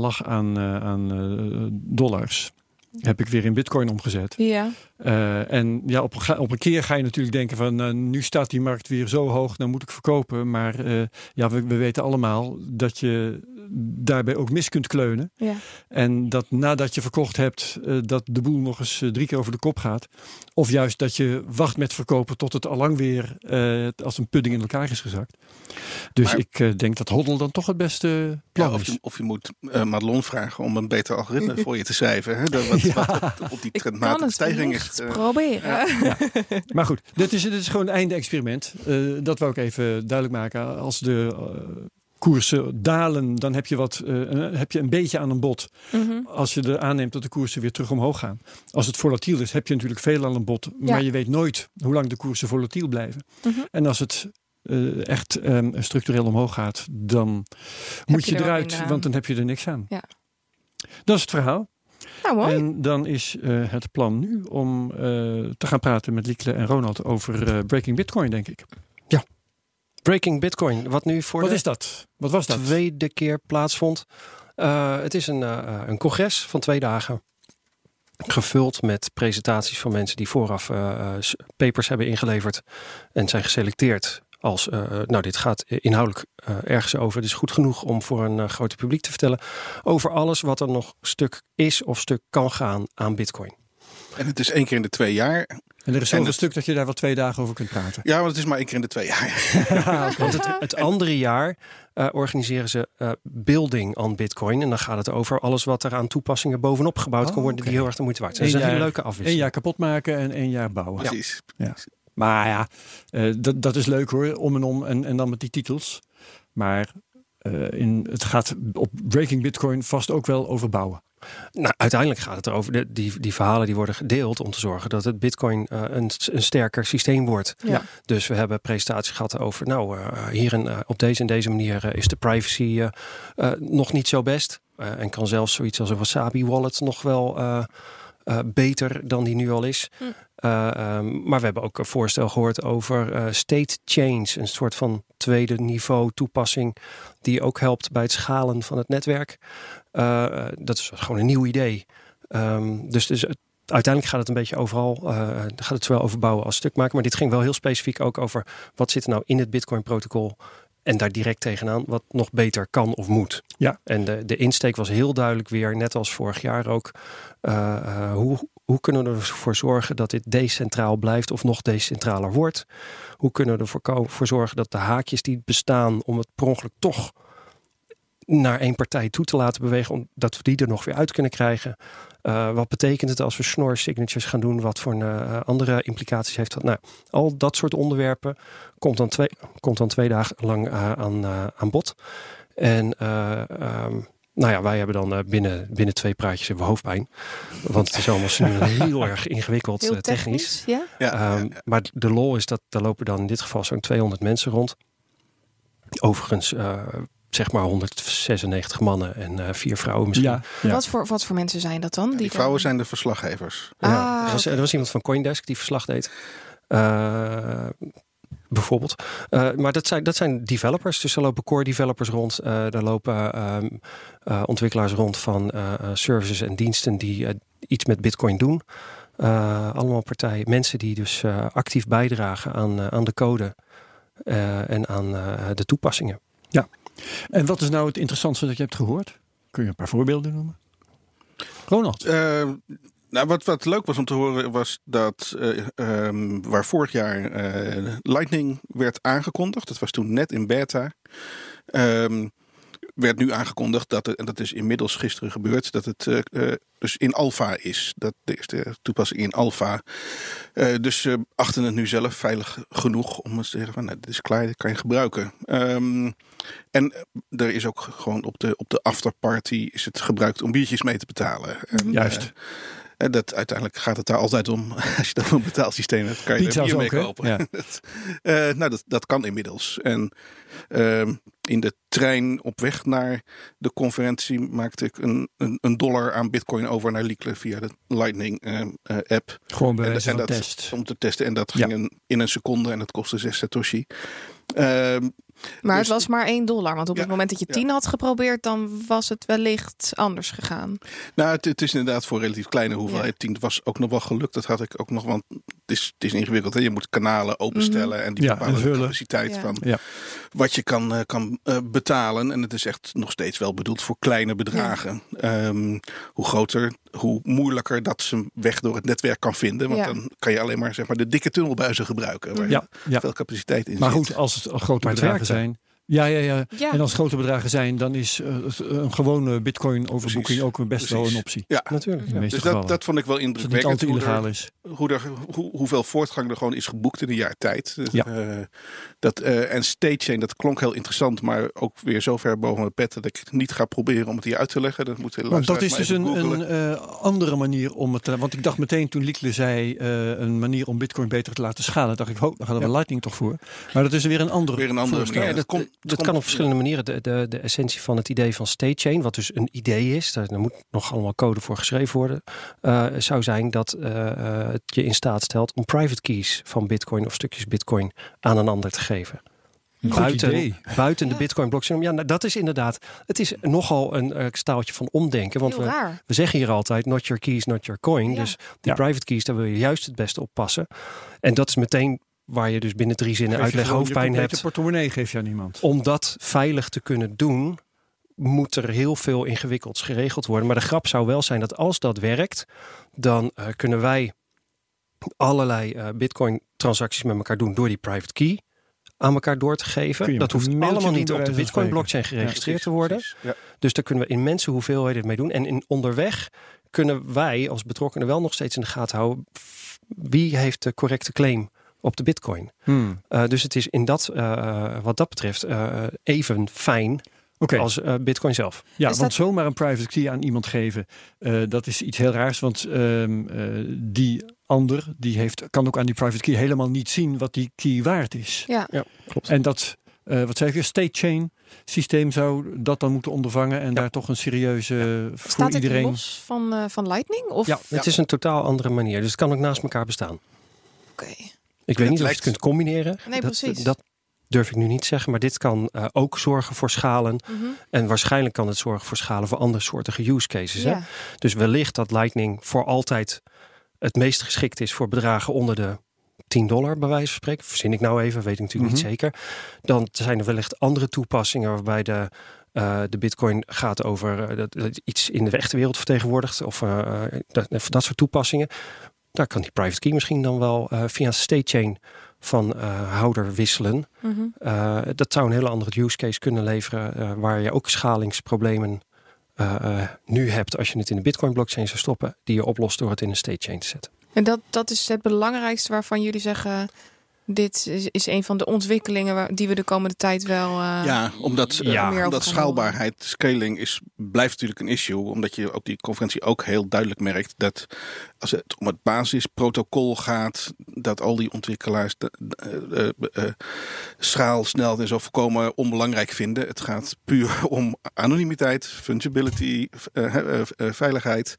lag aan, eh, aan eh, dollars. Heb ik weer in bitcoin omgezet. Ja, Eh, en ja, op, op een keer ga je natuurlijk denken van eh, nu staat die markt weer zo hoog, dan moet ik verkopen. Maar eh, ja, we, we weten allemaal dat je daarbij ook mis kunt kleunen. ja. En dat nadat je verkocht hebt, eh, dat de boel nog eens eh, drie keer over de kop gaat. Of juist dat je wacht met verkopen tot het allang weer eh, als een pudding in elkaar is gezakt. Dus Maar- ik eh, denk dat Hoddle dan toch het beste plan Ja, of, is. je, of je moet eh Madelon vragen om een beter algoritme voor je te schrijven. Hè? Dat, wat, Ja. wat op, die Ik kan trendmatige het stijging is. eh, proberen. Maar goed, dit is, dit is gewoon een einde experiment. Eh, dat wou ik even duidelijk maken. Als de eh, koersen dalen, dan heb je, wat, eh, heb je een beetje aan een bod. Mhm. Als je er aanneemt dat de koersen weer terug omhoog gaan. Als het volatiel is, heb je natuurlijk veel aan een bod. Ja. Maar je weet nooit hoe lang de koersen volatiel blijven. Mhm. En als het eh, echt ehm, structureel omhoog gaat, dan moet je er eruit, want dan heb je er niks aan. Ja. Dat is het verhaal. Nou, mooi. En dan is eh, het plan nu om eh, te gaan praten met Liekle en Ronald over eh, Breaking Bitcoin, denk ik. Breaking Bitcoin, wat nu voor Wat de is dat? Wat was dat? tweede keer plaatsvond. Eh, het is een, eh, een congres van twee dagen. Gevuld met presentaties van mensen die vooraf eh, papers hebben ingeleverd. En zijn geselecteerd als, eh, nou dit gaat inhoudelijk ergens over. Het is goed genoeg om voor een eh, groter publiek te vertellen. Over alles wat er nog stuk is of stuk kan gaan aan bitcoin. En het is één keer in de twee jaar. En er is zoveel het- stuk dat je daar wel twee dagen over kunt praten. Ja, want het is maar één keer in de twee jaar. Want het, het andere jaar eh, organiseren ze eh, Building on Bitcoin. En dan gaat het over alles wat er aan toepassingen bovenop gebouwd Oh, kan worden. oké. Die heel erg de moeite waard zijn. Eén Dat is een leuke Eén afwisseling. jaar kapot maken en één jaar bouwen. Precies. Maar ja, eh, dat, dat is leuk hoor, om en om en, en dan met die titels. Maar eh, in, het gaat op Breaking Bitcoin vast ook wel over bouwen. Nou, uiteindelijk gaat het erover. De, die, die verhalen die worden gedeeld om te zorgen dat het Bitcoin eh, een, een sterker systeem wordt. Ja. Dus we hebben presentaties gehad over. Nou, eh, hier en, op deze en deze manier is de privacy nog niet zo best. Eh, en kan zelfs zoiets als een Wasabi wallet nog wel eh, beter dan die nu al is. Hm. Eh, ehm, maar we hebben ook een voorstel gehoord over eh, state chains. Een soort van tweede niveau toepassing die ook helpt bij het schalen van het netwerk. Dat is gewoon een nieuw idee. Ehm, dus, dus uiteindelijk gaat het een beetje overal. gaat het zowel over bouwen als stuk maken. Maar dit ging wel heel specifiek ook over wat zit er nou in het Bitcoin-protocol. En daar direct tegenaan wat nog beter kan of moet. Ja. En de, de insteek was heel duidelijk weer, net als vorig jaar ook. eh, eh, hoe, hoe kunnen we ervoor zorgen dat dit decentraal blijft of nog decentraler wordt? Hoe kunnen we ervoor voor zorgen dat de haakjes die bestaan om het per ongeluk toch naar één partij toe te laten bewegen, om, dat we die er nog weer uit kunnen krijgen. Uh, wat betekent het als we Schnorr signatures gaan doen? Wat voor uh, andere implicaties heeft dat? Nou, al dat soort onderwerpen komt dan twee, komt dan twee dagen lang uh, aan, aan bod. En um, nou ja, wij hebben dan binnen, binnen twee praatjes hebben we hoofdpijn. Want het is allemaal nu heel erg ingewikkeld heel technisch. technisch. Ja? Ja, um, ja, Maar de lol is dat er lopen dan in dit geval zo'n 200 mensen rond. Overigens uh, zeg maar 196 mannen en uh, vier vrouwen misschien. Ja, ja. Wat, voor, wat voor mensen zijn dat dan? Die, die vrouwen dan... zijn de verslaggevers. Ah, ja, er, was, er was iemand van Coindesk die verslag deed. Uh, bijvoorbeeld. Uh, maar dat zijn, dat zijn developers. Dus er lopen core developers rond. Uh, daar lopen um, uh, ontwikkelaars rond van uh, services en diensten die iets met Bitcoin doen. allemaal partijen, mensen die dus actief bijdragen aan, aan de code en aan de toepassingen. Ja. En wat is nou het interessantste dat je hebt gehoord? Kun je een paar voorbeelden noemen? Ronald. Uh, nou, wat, wat leuk was om te horen was dat uh, um, waar vorig jaar uh, Lightning werd aangekondigd, dat was toen net in beta, um, werd nu aangekondigd dat het, en dat is inmiddels gisteren gebeurd, dat het uh, dus in alfa is. Dat de eerste toepassing in alfa. dus ze achten het nu zelf veilig genoeg om te zeggen van nou, dit is klaar, dit kan je gebruiken. Um, en er is ook gewoon op de, op de afterparty is het gebruikt om biertjes mee te betalen. En, Juist. Dat, uiteindelijk gaat het daar altijd om. Als je dan een betaalsysteem hebt, kan je Pizza's er bier mee kopen. Ja. dat, uh, nou, dat, dat kan inmiddels. En uh, in de trein op weg naar de conferentie maakte ik een, een, een dollar aan bitcoin over naar Liekle via de Lightning uh, app. Gewoon bij wijze en dat, test. Om te testen. En dat ging ja. in een seconde en dat kostte 6 satoshi. Maar dus- het was maar 1 dollar. Want op Ja, het moment dat je ja. 10 had geprobeerd, dan was het wellicht anders gegaan. Nou, het, het is inderdaad voor een relatief kleine hoeveelheid. 10 was ook nog wel gelukt. Dat had ik ook nog, want is, het is ingewikkeld. Hè? Je moet kanalen openstellen en die Ja, bepalen de capaciteit Ja. van Ja. wat je kan, eh, kan eh, betalen. En het is echt nog steeds wel bedoeld voor kleine bedragen. Ehm, hoe groter, hoe moeilijker dat ze weg door het netwerk kan vinden. Want Ja. dan kan je alleen maar, zeg maar de dikke tunnelbuizen gebruiken. Waar Ja, ja. veel capaciteit in Maar zit. goed, als het grote Maar bedragen zijn. Ja, ja, ja, Ja. En als het grote bedragen zijn, dan is eh, een gewone bitcoin-overboeking ook best wel een optie. Ja, Natuurlijk. Meeste dus dat, dat vond ik wel het indrukwekkend. hoe anti-illegaal is. hoe er, hoe, hoeveel voortgang er gewoon is geboekt in een jaar tijd. Dus, Ja. eh, dat, eh, en state chain, dat klonk heel interessant, maar ook weer zo ver boven mijn pet dat ik niet ga proberen om het hier uit te leggen. Dat moet Want dat is dus een, een eh, andere manier om het te... Want ik dacht meteen toen Liekle zei eh, een manier om bitcoin beter te laten schalen. dacht ik, ho, daar gaan we Ja. Lightning toch voor. Maar dat is weer een andere Weer een andere. Ja, dat, komt- dat komt- kan op verschillende manieren. De, de, de essentie van het idee van state chain, wat dus een idee is, daar, daar moet nog allemaal code voor geschreven worden, eh, zou zijn dat eh, eh, het je in staat stelt om private keys van bitcoin of stukjes bitcoin aan een ander te geven. Goed buiten, idee. buiten de Ja. bitcoin blockchain. Ja, nou, dat is inderdaad, het is nogal een staaltje van omdenken. Want Heel we, raar. we zeggen hier altijd, not your keys, not your coin. Ja. Dus die Ja. private keys, daar wil je juist het beste op passen. En dat is meteen waar je dus binnen drie zinnen je uitleg je hoofdpijn hebt. portemonnee geef je aan iemand. Om dat veilig te kunnen doen, moet er heel veel ingewikkelds geregeld worden. Maar de grap zou wel zijn dat als dat werkt, dan eh, kunnen wij allerlei eh, bitcoin transacties met elkaar doen door die private key aan elkaar door te geven. je Dat hoeft allemaal niet op de bitcoin blockchain geregistreerd Precies, te worden. Ja. Dus daar kunnen we immense hoeveelheden mee doen. En in onderweg kunnen wij als betrokkenen wel nog steeds in de gaten houden wie heeft de correcte claim op de bitcoin. Hmm. Uh, dus het is in dat, uh, wat dat betreft uh, even fijn als eh, Bitcoin zelf. Ja, Is want dat- zomaar een private key aan iemand geven, eh, dat is iets heel raars. Want ehm, eh, die ander, die heeft, kan ook aan die private key helemaal niet zien wat die key waard is. Ja. Ja, klopt. En dat, eh, wat zeg je, state chain systeem zou dat dan moeten ondervangen en daar toch een serieuze voor Staat iedereen. los van, eh, van Lightning? Of? Ja. Het is een totaal andere manier. Dus het kan ook naast elkaar bestaan. Oké. Ik weet niet of je het kunt combineren. Nee, dat, precies. Dat durf ik nu niet zeggen. Maar dit kan eh, ook zorgen voor schalen. Mhm. En waarschijnlijk kan het zorgen voor schalen voor andere soortige use cases. Hè? Dus wellicht dat Lightning voor altijd het meest geschikt is voor bedragen onder de 10 dollar, bij wijze van spreken. Verzin ik nou even, weet ik natuurlijk Mhm. niet zeker. Dan zijn er wellicht andere toepassingen waarbij de, eh, de Bitcoin gaat over eh, dat, dat iets in de echte wereld vertegenwoordigt. Of dat, dat soort toepassingen. Daar kan die private key misschien dan wel eh, via een state chain van eh, houder wisselen. Mhm. Uh, dat zou een hele andere use case kunnen leveren, waar je ook schalingsproblemen nu hebt als je het in de Bitcoin blockchain zou stoppen, die je oplost door het in een state chain te zetten. En dat, dat is het belangrijkste waarvan jullie zeggen. Dit is, is een van de ontwikkelingen waar, die we de komende tijd wel. uh, ja, omdat, uh, Ja. meer omdat schaalbaarheid, scaling is, blijft natuurlijk een issue. Omdat je op die conferentie ook heel duidelijk merkt dat als het om het basisprotocol gaat, dat al die ontwikkelaars de, de, uh, schaal, snelheid en zo voorkomen onbelangrijk vinden. Het gaat puur om anonimiteit, fungibility, uh, veiligheid.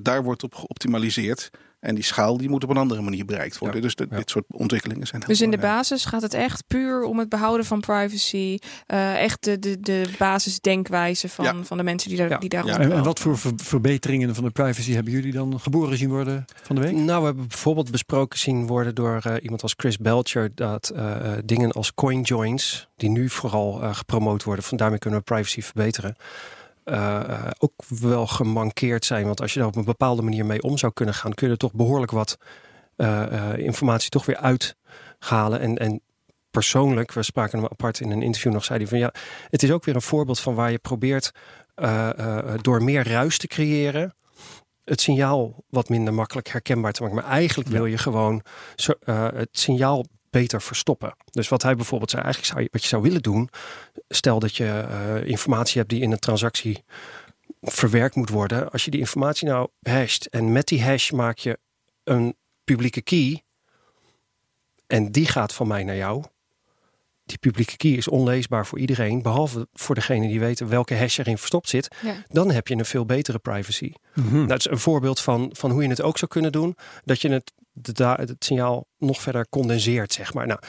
daar wordt op geoptimaliseerd. En die schaal die moet op een andere manier bereikt worden. Ja, dus de, ja. dit soort ontwikkelingen zijn heel Dus in de basis gaat het echt puur om het behouden van privacy. Uh, echt de, de, de basisdenkwijze van, Ja. van de mensen die daar, Ja. die daar. En, wat voor ver- verbeteringen van de privacy hebben jullie dan geboren zien worden van de week? Nou, we hebben bijvoorbeeld besproken zien worden door uh, iemand als Chris Belcher dat uh, dingen als coin joins, die nu vooral uh, gepromoot worden, van daarmee kunnen we privacy verbeteren. Uh, ook wel gemankeerd zijn. Want als je daar op een bepaalde manier mee om zou kunnen gaan, kun je er toch behoorlijk wat uh, informatie toch weer uithalen. En, en persoonlijk, we spraken hem apart in een interview nog, zei hij van ja, het is ook weer een voorbeeld van waar je probeert uh, door meer ruis te creëren. Het signaal wat minder makkelijk herkenbaar te maken. Maar eigenlijk wil je gewoon zo, het signaal beter verstoppen. Dus wat hij bijvoorbeeld zei, eigenlijk zou je, wat je zou willen doen, stel dat je uh, informatie hebt die in een transactie verwerkt moet worden. Als je die informatie nou hasht en met die hash maak je een publieke key en die gaat van mij naar jou. Die publieke key is onleesbaar voor iedereen, behalve voor degene die weten welke hash erin verstopt zit. Ja. Dan heb je een veel betere privacy. Mhm. Nou, dat is een voorbeeld van, van hoe je het ook zou kunnen doen. Dat je het, de, het signaal nog verder condenseert, zeg maar. Nou,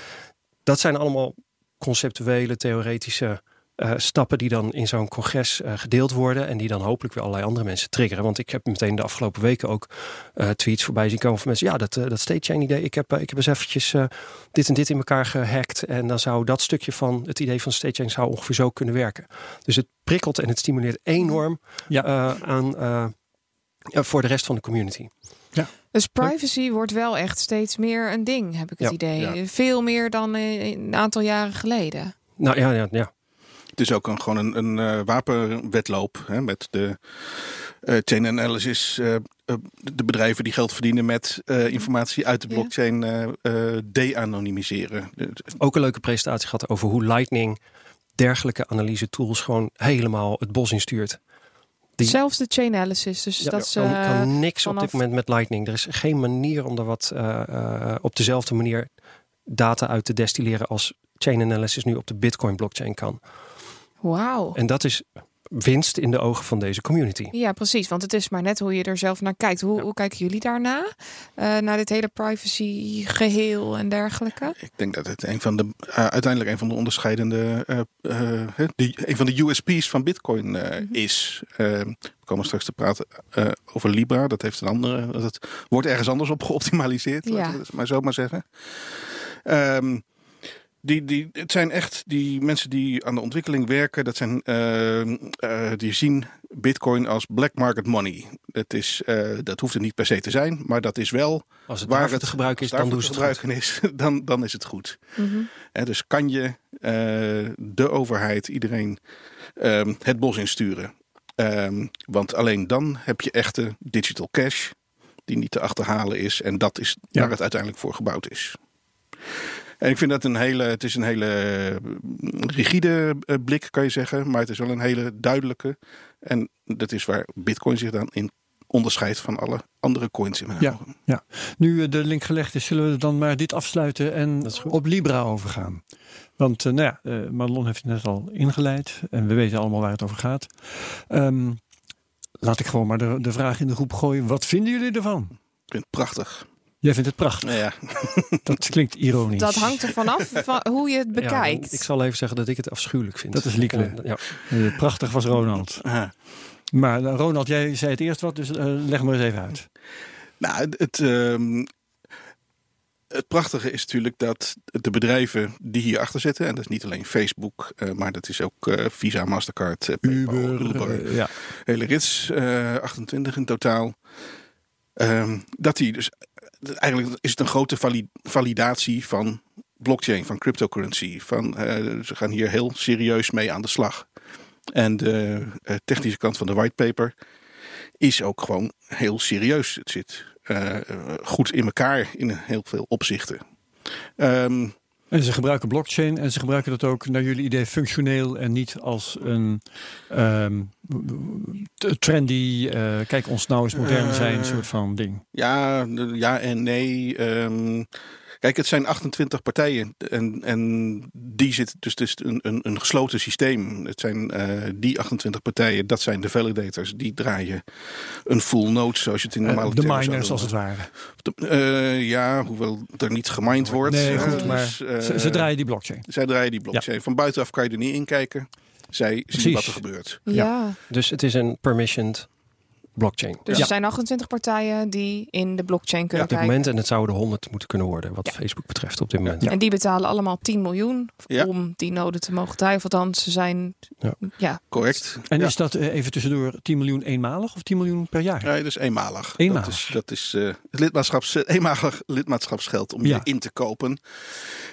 dat zijn allemaal conceptuele, theoretische uh, stappen die dan in zo'n congres uh, gedeeld worden. En die dan hopelijk weer allerlei andere mensen triggeren. Want ik heb meteen de afgelopen weken ook uh, tweets voorbij zien komen van mensen. Ja, dat, dat state chain idee. Ik heb, ik heb eens eventjes dit en dit in elkaar gehackt. En dan zou dat stukje van het idee van state chain zou ongeveer zo kunnen werken. Dus het prikkelt en het stimuleert enorm Ja. aan voor de rest van de community. Dus privacy wordt wel echt steeds meer een ding, heb ik het Ja, idee. ja. Veel meer dan eh, een aantal jaren geleden. Nou ja, ja, ja. Het is ook een, gewoon een, een uh, wapenwedloop hè, met de uh, chain analysis. Uh, de bedrijven die geld verdienen met informatie uit de blockchain de-anonymiseren. Ook een leuke presentatie gehad over hoe Lightning dergelijke analyse tools gewoon helemaal het bos instuurt. Die... Zelfs de chain analysis. Dus ja, dat is, kan, kan niks vanaf... op dit moment met Lightning. Er is geen manier om er wat uh, op dezelfde manier data uit te destilleren als chain analysis nu op de Bitcoin blockchain kan. Wauw. En dat is winst in de ogen van deze community. Ja, precies. Want het is maar net hoe je er zelf naar kijkt. Hoe, ja. hoe kijken jullie daarna? Uh, naar dit hele privacy geheel en dergelijke? Ik denk dat het een van de uh, uiteindelijk een van de onderscheidende uh, die, een van de USP's van Bitcoin mm -hmm. is. we komen straks te praten over Libra. Dat heeft een andere. Dat wordt ergens anders op geoptimaliseerd. Ja. Laten we het maar zo maar zeggen. Um, die, die, het zijn echt die mensen die aan de ontwikkeling werken. Dat zijn, uh, uh, die zien Bitcoin als black market money. Dat, is, uh, dat hoeft het niet per se te zijn, maar dat is wel als het waar het te gebruiken is, dan doen ze het gebruiken is, dan, dan is het goed. Mm -hmm. dus kan je de overheid, iedereen ehm, het bos insturen. Um, want alleen dan heb je echte digital cash die niet te achterhalen is. En dat is Ja. waar het uiteindelijk voor gebouwd is. En ik vind dat een hele, het is een hele eh, rigide eh, blik, kan je zeggen. Maar het is wel een hele duidelijke. En dat is waar Bitcoin zich dan in onderscheidt van alle andere coins in mijn Ja. ogen. Nu eh, de link gelegd is, zullen we dan maar dit afsluiten en op Libra overgaan. Want nou ja, Marlon heeft het net al ingeleid en we weten allemaal waar het over gaat. Ehm, laat ik gewoon maar de, de vraag in de groep gooien. Wat vinden jullie ervan? Ik vind het prachtig. Jij vindt het prachtig. Nou ja, Dat klinkt ironisch. Dat hangt er vanaf van hoe je het bekijkt. Ja, ik zal even zeggen dat ik het afschuwelijk vind. Dat is Liekele. Ja. Eh, prachtig was Ronald. aha. Maar eh, Ronald, jij zei het eerst wat, dus eh, leg maar eens even uit. Nou, het, het, ehm, het prachtige is natuurlijk dat de bedrijven die hierachter zitten, en dat is niet alleen Facebook, eh, maar dat is ook eh, Visa, Mastercard, eh, PayPal, Uber, Uber, eh, ja. hele rits, eh, 28 in totaal. Ehm, dat die dus eigenlijk is het een grote vali- validatie van blockchain, van cryptocurrency. Van, eh, ze gaan hier heel serieus mee aan de slag. En de eh, technische kant van de whitepaper is ook gewoon heel serieus. Het zit eh, goed in elkaar in heel veel opzichten. Ehm, En ze gebruiken blockchain en ze gebruiken dat ook naar jullie idee functioneel en niet als een ehm, trendy, eh, kijk ons nou eens modern zijn Eh. soort van ding. Ja, ja en nee. Ehm, kijk, het zijn 28 partijen. En, en die zit dus, dus een, een, een gesloten systeem. Het zijn eh, die 28 partijen, dat zijn de validators. Die draaien een full node, zoals je het in Eh, normale de termen zou miners als het ware. De- eh, ja, hoewel er niet gemined wordt. Nee, goed, maar dus, Ze, ze draaien die blockchain. zij draaien die blockchain. Van buitenaf kan je er niet in kijken. Zij Precies. zien wat er gebeurt. ja. Dus het is een permissioned blockchain. Dus Ja. er zijn 28 partijen die in de blockchain op kunnen dit kijken. moment. En het zouden er 100 moeten kunnen worden, wat Facebook betreft op dit moment. Ja. En die betalen allemaal 10 miljoen Ja. om die noden te mogen draaien. Of althans, ze zijn... Ja. Ja. Correct. En Ja. is dat eh, even tussendoor 10 miljoen eenmalig of 10 miljoen per jaar? Ja, dat is eenmalig. Eenmalig. Dat is, dat is eh, het lidmaatschaps, eenmalig lidmaatschapsgeld om Ja. je in te kopen.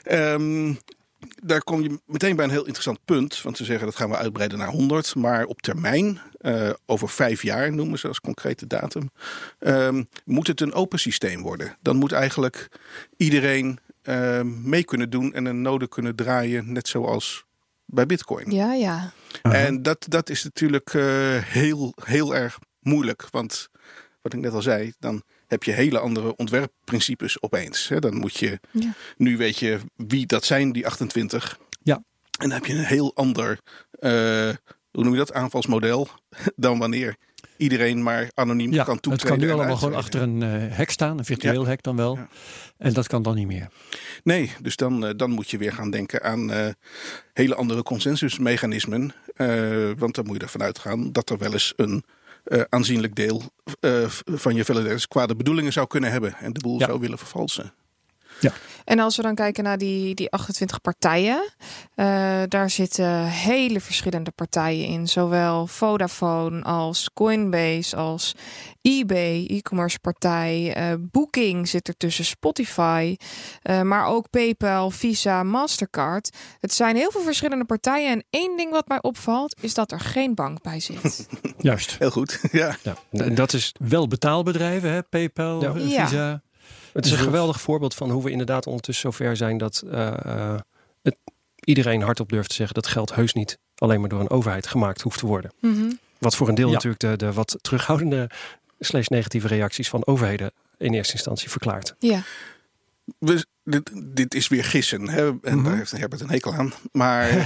Ehm, daar kom je meteen bij een heel interessant punt. Want ze zeggen dat gaan we uitbreiden naar 100. Maar op termijn, eh, over vijf jaar noemen ze als concrete datum, ehm, moet het een open systeem worden. Dan moet eigenlijk iedereen ehm, mee kunnen doen en een node kunnen draaien, net zoals bij Bitcoin. Ja, ja. En dat, dat is natuurlijk eh, heel, heel erg moeilijk. Want wat ik net al zei, dan heb je hele andere ontwerpprincipes opeens. Hè. Dan moet je, Ja. nu weet je wie dat zijn, die 28. Ja. En dan heb je een heel ander, eh, hoe noem je dat, aanvalsmodel. Dan wanneer iedereen maar anoniem Ja, kan het toetreden. kan nu allemaal gewoon achter een eh, hek staan, een virtueel hek dan wel. Ja. En dat kan dan niet meer. Nee, dus dan, eh, dan moet je weer gaan denken aan hele andere consensusmechanismen. Want dan moet je ervan uitgaan dat er wel eens een eh, aanzienlijk deel eh, van je validators kwade bedoelingen zou kunnen hebben. En de boel Ja. zou willen vervalsen. En als we dan kijken naar die, die 28 partijen, eh, daar zitten hele verschillende partijen in. Zowel Vodafone als Coinbase als eBay, e-commerce partij. eh, Booking zit er tussen, Spotify, eh, maar ook PayPal, Visa, Mastercard. Het zijn heel veel verschillende partijen. En één ding wat mij opvalt, is dat er geen bank bij zit. Juist. Heel goed. ja. Ja. En dat is, Wel betaalbedrijven, hè? PayPal, Ja. Ja. Visa. Het is een geweldig voorbeeld van hoe we inderdaad ondertussen zover zijn dat eh, eh, het, iedereen hardop durft te zeggen dat geld heus niet alleen maar door een overheid gemaakt hoeft te worden. Mhm. Wat voor een deel Ja. natuurlijk de, de wat terughoudende slash negatieve reacties van overheden in eerste instantie verklaart. Ja. We, dit, dit is weer gissen. Hè? En Mhm. daar heeft Herbert een hekel aan. Maar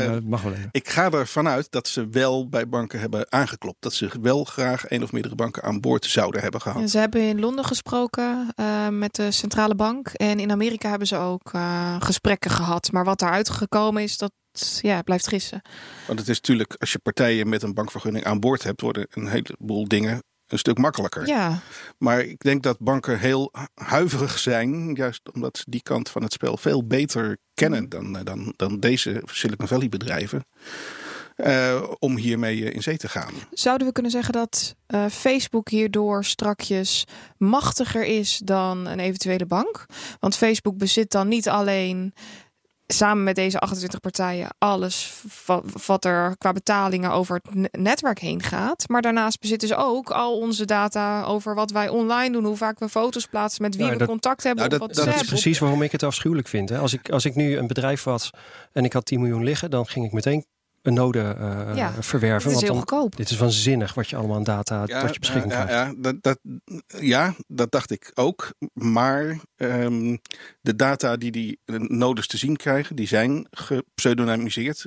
eh, dat mag wel even. ik ga ervan uit dat ze wel bij banken hebben aangeklopt. Dat ze wel graag één of meerdere banken aan boord zouden hebben gehad. En ze hebben in Londen gesproken eh, met de centrale bank. En in Amerika hebben ze ook eh, gesprekken gehad. Maar wat daaruit gekomen is, dat ja, blijft gissen. Want het is natuurlijk, als je partijen met een bankvergunning aan boord hebt, worden een heleboel dingen een stuk makkelijker. Ja, Maar ik denk dat banken heel huiverig zijn, juist omdat ze die kant van het spel veel beter kennen dan, eh, dan, dan deze Silicon Valley bedrijven. eh, om hiermee eh, in zee te gaan. zouden we kunnen zeggen dat Facebook hierdoor strakjes machtiger is dan een eventuele bank? Want Facebook bezit dan niet alleen samen met deze 28 partijen alles wat er qua betalingen over het ne- netwerk heen gaat. Maar daarnaast bezitten ze ook al onze data over wat wij online doen, hoe vaak we foto's plaatsen, met wie Nou, we dat- contact hebben nou, dat- dat is precies waarom ik het afschuwelijk vind. Hè. Als, ik, als ik nu een bedrijf was en ik had 10 miljoen liggen, dan ging ik meteen een node eh, Ja, verwerven. Het is want heel dan, goedkoop. dit is waanzinnig wat je allemaal aan data tot je beschikking ja, krijgt. ja, dat, dat, ja, dat dacht ik ook. Maar ehm, de data die die nodes te zien krijgen, die zijn gepseudonymiseerd.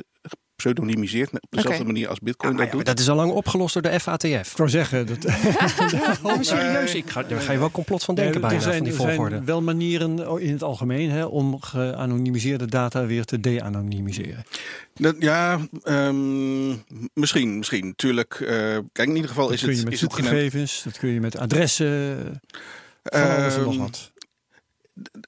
Pseudonymiseerd, op dezelfde manier als Bitcoin Ja, dat ja, doet. dat is al lang opgelost door de FATF. Ik wou zeggen, dat, Oh, serieus, ik ga, daar ga je wel complot van denken bijna, er zijn, van die er zijn wel manieren in het algemeen hè, om geanonimiseerde data weer te de-anonymiseren. Dat, ja, ehm, misschien, misschien. Tuurlijk, eh, kijk, in ieder geval Dat is kun het... je met zoekgegevens, dat kun je met adressen, van alles en nog Ehm, wat.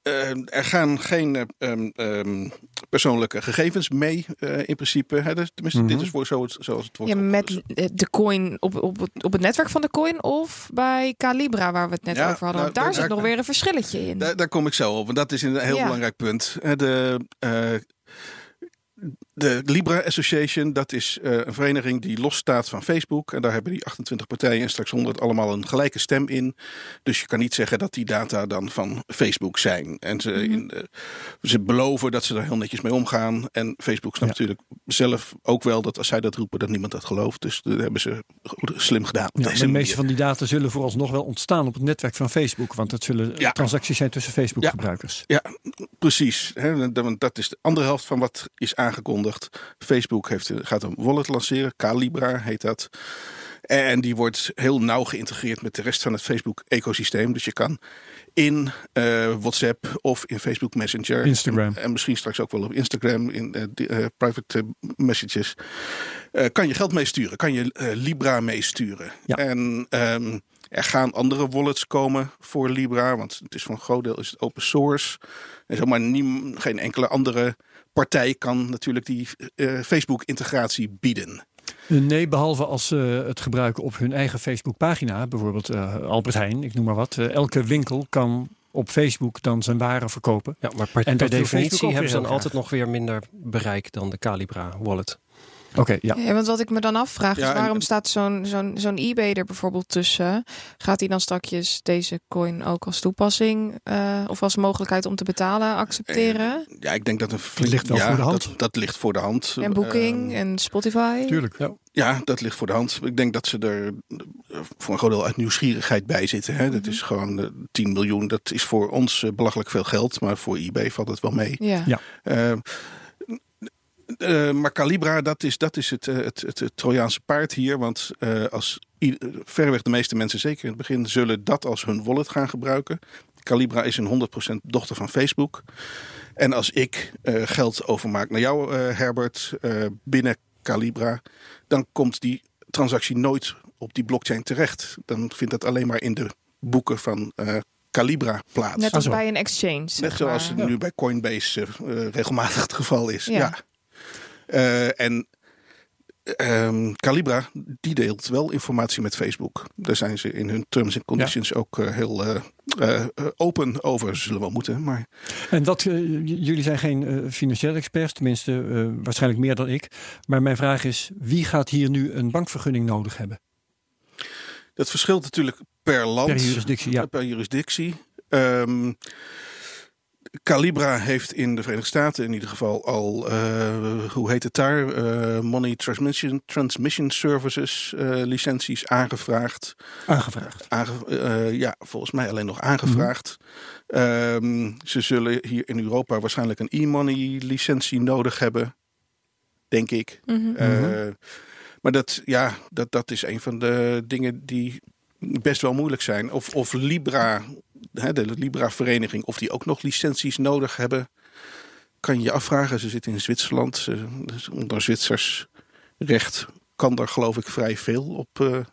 Eh, er gaan geen eh, ehm, ehm, persoonlijke gegevens mee, eh, in principe. Hè? Dus, tenminste, dit Mhm. is voor zo het, zoals het wordt Ja, met de coin op, op, het- op het netwerk van de coin of bij Calibra, waar we het net Ja, over hadden. nou, Want daar daar- zit daar- nog weer een verschilletje in. Daar, daar kom ik zo op, want dat is een heel Ja. belangrijk punt. De, eh, de Libra Association, dat is eh, een vereniging die losstaat van Facebook. En daar hebben die 28 partijen en straks 100 allemaal een gelijke stem in. Dus je kan niet zeggen dat die data dan van Facebook zijn. En ze, Mhm. in, ze beloven dat ze daar heel netjes mee omgaan. En Facebook snapt Ja. natuurlijk zelf ook wel dat als zij dat roepen, dat niemand dat gelooft. Dus dat hebben ze goed, slim gedaan. Ja, de meeste van die data zullen vooralsnog wel ontstaan op het netwerk van Facebook. Want het zullen Ja. transacties zijn tussen Facebook-gebruikers. Precies, hè, dat is de andere helft van wat is aangekondigd. Facebook heeft, gaat een wallet lanceren, Calibra heet dat. En die wordt heel nauw geïntegreerd met de rest van het Facebook-ecosysteem. Dus je kan in eh, WhatsApp of in Facebook Messenger. Instagram. En misschien straks ook wel op Instagram in eh, die, eh, private eh, messages. eh, kan je geld meesturen, kan je eh, Libra meesturen. Ja. En ehm, er gaan andere wallets komen voor Libra, want het is voor een groot deel is het open source. En zomaar niem, geen enkele andere partij kan natuurlijk die eh, Facebook-integratie bieden. Eh, Nee, behalve als ze het gebruiken op hun eigen Facebook-pagina. Bijvoorbeeld eh, Albert Heijn, ik noem maar wat. Eh, elke winkel kan op Facebook dan zijn waren verkopen. Ja, maar per, En per definitie hebben ze dan altijd nog weer minder bereik dan de Calibra wallet. Oké, ja. Ja, want wat ik me dan afvraag Ja, is en- waarom staat zo'n zo'n zo'n eBay er bijvoorbeeld tussen? Gaat hij dan straks deze coin ook als toepassing eh, of als mogelijkheid om te betalen accepteren? Ja, ik denk dat een flink, ligt wel ja, voor de hand. Dat, dat ligt voor de hand. en Booking Ehm, en Spotify? Tuurlijk. Ja. Ja, dat ligt voor de hand. Ik denk dat ze er eh, voor een groot deel uit nieuwsgierigheid bij zitten. Hè. Dat is gewoon eh, 10 miljoen. Dat is voor ons eh, belachelijk veel geld. Maar voor eBay valt het wel mee. Ja. Ja. Eh, maar Calibra, dat is, dat is het, eh, het, het, het Trojaanse paard hier. Want eh, als verreweg de meeste mensen, zeker in het begin, zullen dat als hun wallet gaan gebruiken. Calibra is een 100% dochter van Facebook. En als ik eh, geld overmaak naar jou, eh, Herbert, eh, binnen Calibra, dan komt die transactie nooit op die blockchain terecht. Dan vindt dat alleen maar in de boeken van eh, Calibra plaats. Net Ah, als bij een exchange. zeg Net zoals maar. het nu bij Coinbase regelmatig het geval is. Ja. Ja. Eh, en ehm, Calibra, die deelt wel informatie met Facebook. Daar zijn ze in hun terms and conditions ook eh, heel eh, open over. Ze zullen wel moeten, maar En dat, jullie zijn geen financiële experts, tenminste waarschijnlijk meer dan ik. Maar mijn vraag is, wie gaat hier nu een bankvergunning nodig hebben? dat verschilt natuurlijk per land. Per jurisdictie, ja. Per jurisdictie. Ehm, Calibra heeft in de Verenigde Staten in ieder geval al, eh, hoe heet het daar? Eh, Money Transmission, Transmission Services eh, licenties aangevraagd. Aangevraagd. Aange- eh, ja, volgens mij alleen nog aangevraagd. Ehm, ze zullen hier in Europa waarschijnlijk een e-money licentie nodig hebben. Denk ik. Mhm. Eh, maar dat, ja, dat, dat is een van de dingen die best wel moeilijk zijn. Of, of Libra, de Libra-vereniging, of die ook nog licenties nodig hebben. Kan je afvragen. Ze zitten in Zwitserland. Ze, onder Zwitsers recht kan daar geloof ik vrij veel op, eh, op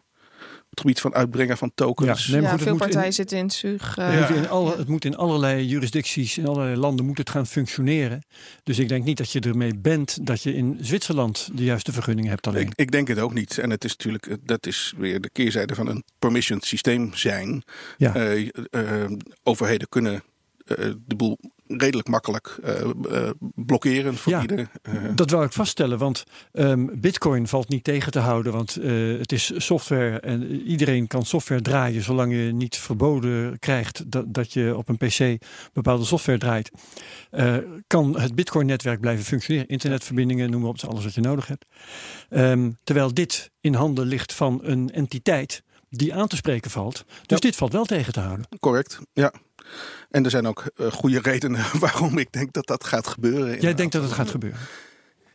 het gebied van uitbrengen van tokens. Ja, nee, maar ja, goed, het veel moet in- partijen zitten in. Het, eh, moet in alle, het moet in allerlei jurisdicties, in allerlei landen moet het gaan functioneren. Dus ik denk niet dat je ermee bent dat je in Zwitserland de juiste vergunning hebt alleen. Ik, ik denk het ook niet. En het is natuurlijk, eh, dat is weer de keerzijde van een permissioned systeem zijn. Ja. Eh, overheden kunnen eh, de boel redelijk makkelijk uh, uh, blokkeren voor Ja, ieder. eh, Dat wil ik vaststellen, want ehm, Bitcoin valt niet tegen te houden. Want eh, het is software en iedereen kan software draaien. Zolang je niet verboden krijgt dat, dat je op een PC bepaalde software draait. eh, kan het Bitcoin-netwerk blijven functioneren. Internetverbindingen, noem maar op, dat is alles wat je nodig hebt. Ehm, terwijl dit in handen ligt van een entiteit die aan te spreken valt. Dus Ja. dit valt wel tegen te houden. Correct, ja. En er zijn ook eh, goede redenen waarom ik denk dat dat gaat gebeuren. Jij denkt dat het gaat gebeuren?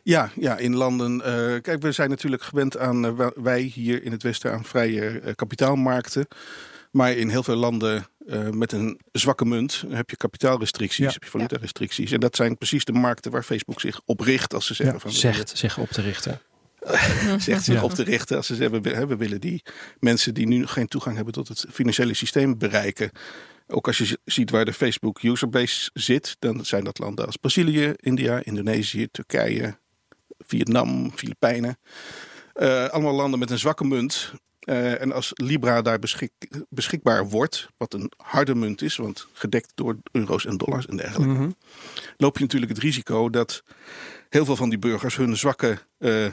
Ja, ja in landen. eh, kijk, we zijn natuurlijk gewend aan, eh, wij hier in het Westen, aan vrije kapitaalmarkten. Maar in heel veel landen eh, met een zwakke munt heb je kapitaalrestricties, Ja. heb je valutarestricties. En dat zijn precies de markten waar Facebook zich op richt als ze zeggen Ja, van Zegt zich op te richten. zegt zich Ja. op te richten. Als ze zeggen we, willen- we willen die mensen die nu geen toegang hebben tot het financiële systeem bereiken. Ook als je ziet waar de Facebook userbase zit, dan zijn dat landen als Brazilië, India, Indonesië, Turkije, Vietnam, Filipijnen. Eh, allemaal landen met een zwakke munt. Eh, en als Libra daar beschik- beschikbaar wordt, wat een harde munt is, want gedekt door euro's en dollars en dergelijke, Mhm. loop je natuurlijk het risico dat heel veel van die burgers hun zwakke eh,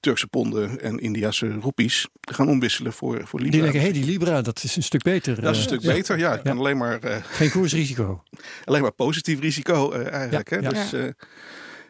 Turkse ponden en Indiase roepies gaan omwisselen voor, voor Libra. Die denken, hé, hey, die Libra, dat is een stuk beter. dat is een eh, stuk ja. beter. Ja, het kan alleen maar eh, Geen koersrisico. alleen maar positief risico eh, eigenlijk. Ja, hè? ja. Dus, eh,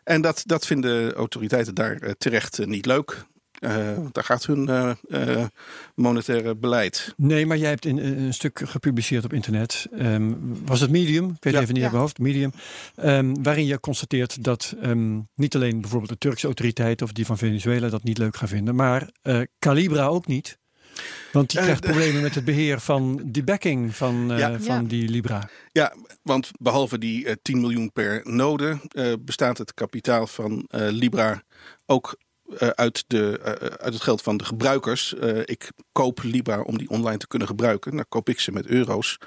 en dat, dat vinden autoriteiten daar terecht niet leuk. Eh, want daar gaat hun eh, eh, monetaire beleid. Nee, maar jij hebt in, in een stuk gepubliceerd op internet. Ehm, was het Medium? Ik weet Ja. even niet Ja. uit mijn hoofd. Medium. Ehm, waarin je constateert dat ehm, niet alleen bijvoorbeeld de Turkse autoriteiten of die van Venezuela dat niet leuk gaan vinden, maar eh, Calibra ook niet. Want die krijgt problemen met het beheer van die backing van, eh, Ja. van Ja. die Libra. Ja, want behalve die eh, 10 miljoen per node eh, bestaat het kapitaal van eh, Libra ook eh, uit, de, eh, uit het geld van de gebruikers. Eh, ik koop Libra om die online te kunnen gebruiken. Dan koop ik ze met euro's.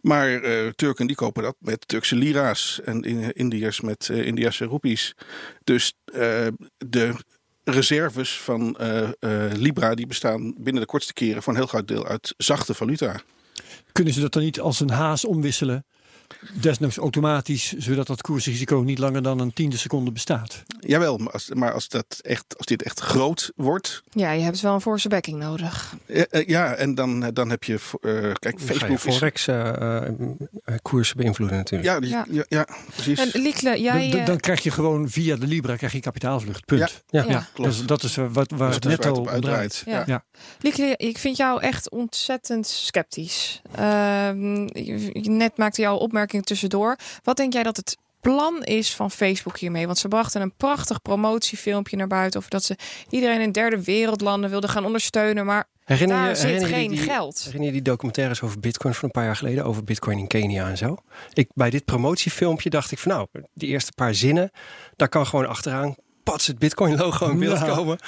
Maar eh, Turken die kopen dat met Turkse lira's en in- Indiërs met eh Indiase roepies. Dus eh, de reserves van eh, eh, Libra die bestaan binnen de kortste keren voor een heel groot deel uit zachte valuta. Kunnen ze dat dan niet als een haas omwisselen? Desnoods automatisch, zodat dat koersrisico niet langer dan een tiende seconde bestaat. Jawel, maar als, maar als, dat echt, als dit echt groot wordt. Ja, je hebt wel een forse backing nodig. eh, eh, ja, en dan, eh, dan heb je. eh, kijk, Dan ga je Facebook. Forex eh, koersen beïnvloeden natuurlijk. Ja, die, ja. Ja. Ja, precies. En Liekle, jij... dan, dan krijg je gewoon via de Libra krijg je kapitaalvlucht. Punt. Ja. ja. Ja, klopt. Dus dat is wat, waar Dus het netto op om draait. Ja. Ja. Ja. Liekle, ik vind jou echt ontzettend sceptisch. Ehm, je- je- net maakte jouw opmerking tussendoor. Wat denk jij dat het plan is van Facebook hiermee? Want ze brachten een prachtig promotiefilmpje naar buiten... over dat ze iedereen in derde wereldlanden wilden gaan ondersteunen. Maar Herinner daar je, zit herinner je geen die, geld. Herinner je die documentaires over Bitcoin van een paar jaar geleden? Over Bitcoin in Kenia en zo? Ik, bij dit promotiefilmpje dacht ik van nou, die eerste paar zinnen, daar kan gewoon achteraan pats het Bitcoin-logo in beeld komen.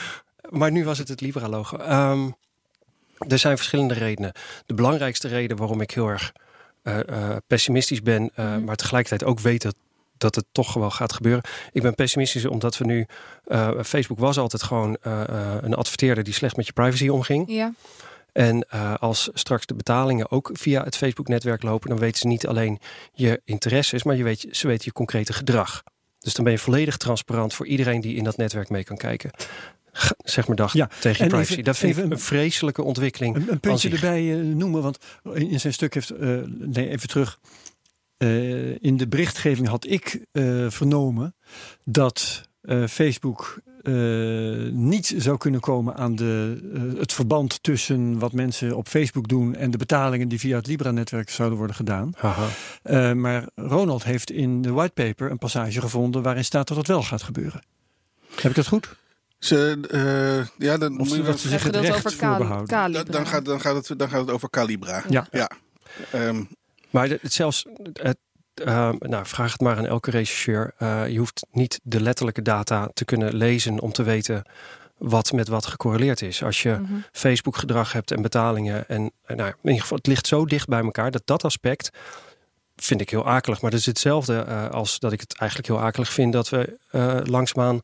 Maar nu was het het Libra-logo. Ehm, er zijn verschillende redenen. De belangrijkste reden waarom ik heel erg pessimistisch ben, eh, Mhm. maar tegelijkertijd ook weet dat, dat het toch wel gaat gebeuren. Ik ben pessimistisch omdat we nu. eh, Facebook was altijd gewoon eh, eh, een adverteerder die slecht met je privacy omging. Ja, En eh, als straks de betalingen ook via het Facebook-netwerk lopen, dan weten ze niet alleen je interesses, maar je weet, ze weten je concrete gedrag. Dus dan ben je volledig transparant voor iedereen die in dat netwerk mee kan kijken. Zeg maar Ja, tegen je privacy. even- dat vind even ik een- vreselijke ontwikkeling. Een, puntje erbij eh, noemen, want in, zijn stuk heeft, eh, nee, even terug. Eh, in de berichtgeving had ik vernomen dat Facebook niet zou kunnen komen aan de, het verband tussen wat mensen op Facebook doen en de betalingen die via het Libra-netwerk zouden worden gedaan. Maar Ronald heeft in de whitepaper een passage gevonden waarin staat dat het wel gaat gebeuren. Heb ik dat goed? Ze, eh, ja, dan, Of moet je dat wel- ze zich het recht over voorbehouden? Dan, dan, gaat, dan, gaat het, dan gaat het over Calibra. Ja. ja. Ehm, Maar het zelfs, het, eh, nou, vraag het maar aan elke rechercheur. Eh, je hoeft niet de letterlijke data te kunnen lezen om te weten wat met wat gecorreleerd is. Als je Mhm. Facebook gedrag hebt en betalingen. En eh, nou, in ieder geval, het ligt zo dicht bij elkaar dat dat aspect vind ik heel akelig. Maar dat is hetzelfde eh, als dat ik het eigenlijk heel akelig vind dat we eh langzaamaan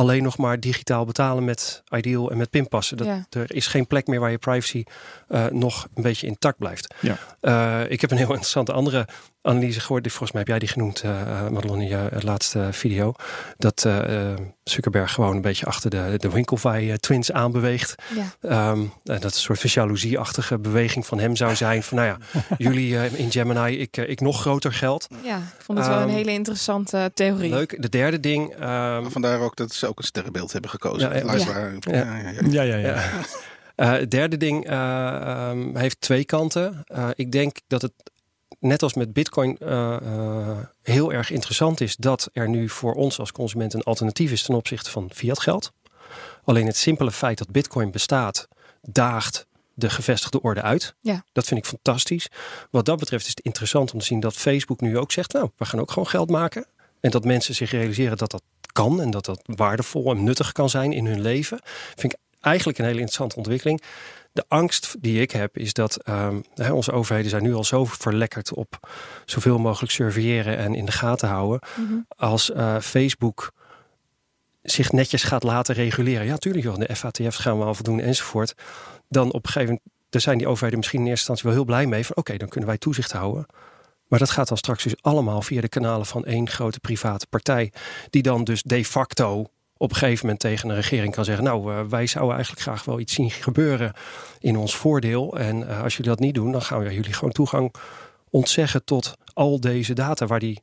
alleen nog maar digitaal betalen met Ideal en met pinpassen. Dat, Ja. Er is geen plek meer waar je privacy eh, nog een beetje intact blijft. Ja. Eh, ik heb een heel interessante andere analyse gehoord. Volgens mij heb jij die genoemd, eh uh, Madelon, in je eh, laatste video. Dat eh, eh, Zuckerberg gewoon een beetje achter de, de Winklevi-twins aanbeweegt. Ja. Ehm, en dat een soort van jaloezieachtige beweging van hem zou zijn. Van nou ja, jullie in Gemini, ik, ik nog groter geld. ja, ik vond het wel een Ehm, hele interessante theorie. Leuk. De derde ding. ehm, Vandaar ook dat ze ook een sterrenbeeld hebben gekozen. Ja, ja. Ja. Ja, ja, ja. Ja, ja, ja. Ja. Eh, het derde ding heeft twee kanten. Eh, ik denk dat het net als met Bitcoin eh, heel erg interessant is dat er nu voor ons als consument een alternatief is ten opzichte van fiat geld. Alleen het simpele feit dat Bitcoin bestaat, daagt de gevestigde orde uit. Ja. Dat vind ik fantastisch. Wat dat betreft is het interessant om te zien dat Facebook nu ook zegt, nou, we gaan ook gewoon geld maken. En dat mensen zich realiseren dat dat kan en dat dat waardevol en nuttig kan zijn in hun leven. Vind ik eigenlijk een hele interessante ontwikkeling. De angst die ik heb is dat ehm, hè, onze overheden zijn nu al zo verlekkerd op zoveel mogelijk surveilleren en in de gaten houden. Mhm. Als eh, Facebook zich netjes gaat laten reguleren. Ja, tuurlijk, joh, de FATF gaan we al voldoen enzovoort. Dan op een gegeven moment, daar zijn die overheden misschien in eerste instantie wel heel blij mee. Van oké, dan kunnen wij toezicht houden. Maar dat gaat dan straks dus allemaal via de kanalen van één grote private partij. Die dan dus de facto op een gegeven moment tegen een regering kan zeggen: Nou, eh, wij zouden eigenlijk graag wel iets zien gebeuren in ons voordeel. En eh, als jullie dat niet doen, dan gaan we jullie gewoon toegang ontzeggen tot al deze data waar die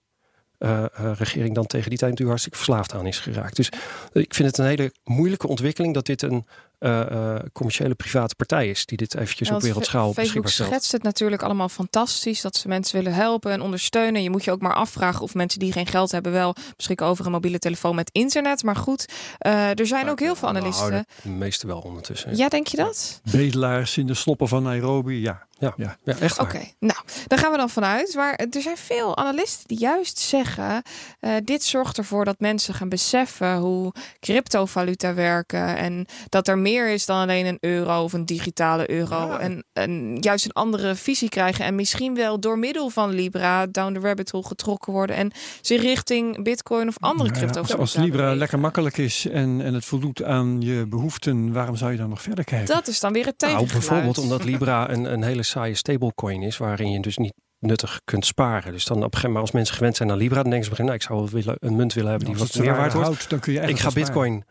eh, regering dan tegen die tijd natuurlijk hartstikke verslaafd aan is geraakt. Dus ik vind het een hele moeilijke ontwikkeling dat dit een eh, eh, commerciële private partij is die dit eventjes op wereldschaal Facebook beschikbaar stelt. schetst het natuurlijk allemaal fantastisch. Dat ze mensen willen helpen en ondersteunen. Je moet je ook maar afvragen of mensen die geen geld hebben... wel beschikken over een mobiele telefoon met internet. Maar goed, eh, er zijn ook heel veel Nou, analisten. de meeste wel ondertussen. Ja, denk je dat? Bedelaars in de sloppen van Nairobi, ja. Ja, Ja. ja echt waar. Oké, nou, daar gaan we dan vanuit. Maar er zijn veel analisten die juist zeggen: eh, dit zorgt ervoor dat mensen gaan beseffen hoe cryptovaluta werken. En dat er meer is dan alleen een euro of een digitale euro. En, en juist een andere visie krijgen. En misschien wel door middel van Libra down the rabbit hole getrokken worden. En zich richting Bitcoin of andere Nou ja, crypto. als, als Libra lekker makkelijk is en, en het voldoet aan je behoeften, waarom zou je dan nog verder kijken? Dat is dan weer het Nou, tegengeluid. bijvoorbeeld omdat Libra een, een hele saaie stablecoin is, waarin je dus niet nuttig kunt sparen. Dus dan op een gegeven moment, als mensen gewend zijn aan Libra, dan denken ze op een gegeven moment, nou, ik zou wel willen, een munt willen hebben die Als wat meer waard waarde wordt. houdt, dan kun je Ik eigenlijk ga. Bitcoin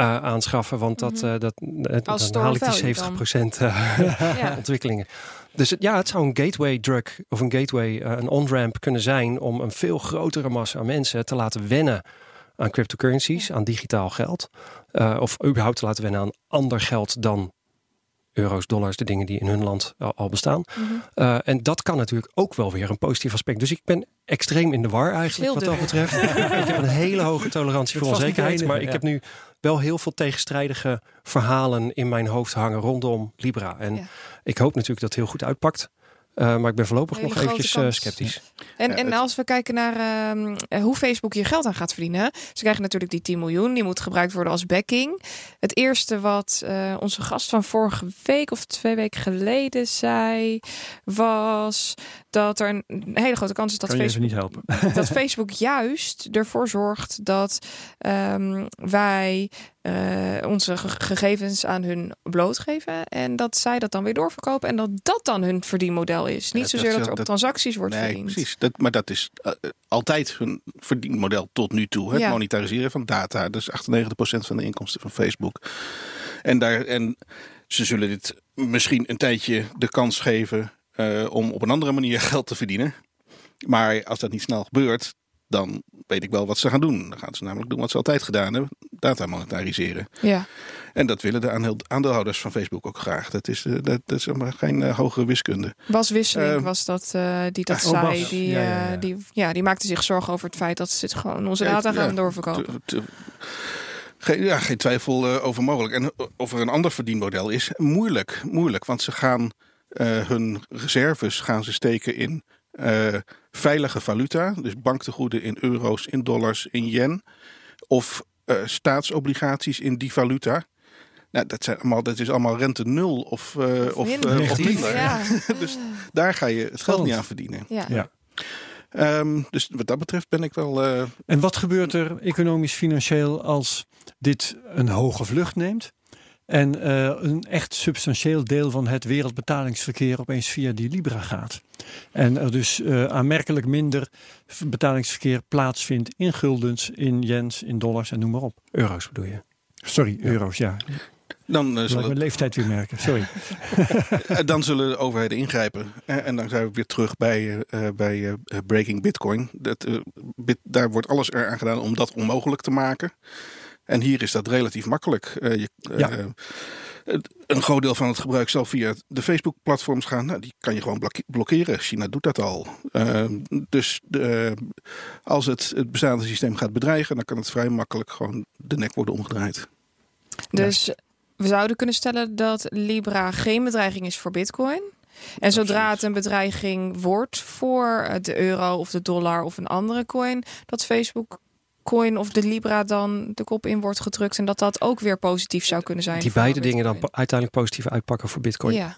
eh, aanschaffen, want dat, Mhm. eh, dat, eh, dan haal ik die 70% eh, Ja. ontwikkelingen. Dus ja, het zou een gateway drug of een gateway, een on-ramp kunnen zijn om een veel grotere massa aan mensen te laten wennen aan cryptocurrencies, aan digitaal geld. Of überhaupt te laten wennen aan ander geld dan euro's, dollars, de dingen die in hun land al, bestaan. Mhm. En dat kan natuurlijk ook wel weer een positief aspect. Dus ik ben extreem in de war eigenlijk Heel wat dat betreft. ik heb een hele hoge tolerantie voor onzekerheid. Maar ik ja. heb nu wel heel veel tegenstrijdige verhalen in mijn hoofd hangen rondom Libra. En Ja. ik hoop natuurlijk dat het heel goed uitpakt. Eh, maar ik ben voorlopig Hele nog eventjes eh, kans. sceptisch. En, Ja, en het- als we kijken naar ehm, eh, hoe Facebook hier geld aan gaat verdienen. Ze krijgen natuurlijk die 10 miljoen. Die moet gebruikt worden als backing. Het eerste wat eh, onze gast van vorige week of twee weken geleden zei... was dat er een hele grote kans is dat je Facebook niet helpen. dat Facebook juist ervoor zorgt dat ehm, wij eh, onze ge- gegevens aan hun blootgeven. En dat zij dat dan weer doorverkopen. En dat dat dan hun verdienmodel is. Niet Ja, zozeer dat- dat er op dat- transacties wordt nee, verdiend. precies. Dat, maar dat is eh, eh, altijd hun verdienmodel tot nu toe. Het Ja. monetariseren van data. Dus 98% van de inkomsten van Facebook. En, daar, en ze zullen dit misschien een tijdje de kans geven om op een andere manier geld te verdienen. Maar als dat niet snel gebeurt, dan weet ik wel wat ze gaan doen. Dan gaan ze namelijk doen wat ze altijd gedaan hebben: data monetariseren. Ja. En dat willen de aandeel- aandeelhouders van Facebook ook graag. Dat is, eh, dat, dat is maar geen eh, hogere wiskunde. Bas Wisseling Ehm, was dat eh, die dat oh, zei. Die, Ja, ja, ja. Die, ja, die maakte zich zorgen over het feit dat ze het gewoon onze Ja, data gaan ja, doorverkopen. Te- te- geen, ja, geen twijfel over mogelijk. En of er een ander verdienmodel is, moeilijk. Moeilijk, want ze gaan eh, hun reserves gaan ze steken in eh, veilige valuta. Dus banktegoeden in euro's, in dollars, in yen. Of eh, staatsobligaties in die valuta. Nou, dat, zijn allemaal, dat is allemaal rente nul of, eh, of, minder. of Negatief. minder. Ja. Dus daar ga je het geld niet aan verdienen. Ja. Ja. Ehm, dus wat dat betreft ben ik wel. eh, En wat gebeurt er economisch, financieel als dit een hoge vlucht neemt? En eh, een echt substantieel deel van het wereldbetalingsverkeer opeens via die Libra gaat. En er dus eh, aanmerkelijk minder betalingsverkeer plaatsvindt in guldens, in yens, in dollars en noem maar op. Euro's bedoel je? Sorry, euro's, ja. dan, eh, zullen, mijn leeftijd weer merken, sorry. dan zullen de overheden ingrijpen. En dan zijn we weer terug bij, bij eh, Breaking Bitcoin. Dat, eh, bit, daar wordt alles eraan gedaan om dat onmogelijk te maken. En hier is dat relatief makkelijk. Eh, je, eh, Ja. een groot deel van het gebruik zal via de Facebook-platforms gaan. Nou, die kan je gewoon blok- blokkeren. China doet dat al. Eh, dus de, als het, het bestaande systeem gaat bedreigen, dan kan het vrij makkelijk gewoon de nek worden omgedraaid. Dus we zouden kunnen stellen dat Libra geen bedreiging is voor Bitcoin. En zodra het een bedreiging wordt voor eh, de euro of de dollar of een andere coin, dat Facebook coin of de Libra dan de kop in wordt gedrukt en dat dat ook weer positief zou kunnen zijn. Die beide dingen dan Bitcoin. uiteindelijk positief uitpakken voor Bitcoin. Ja.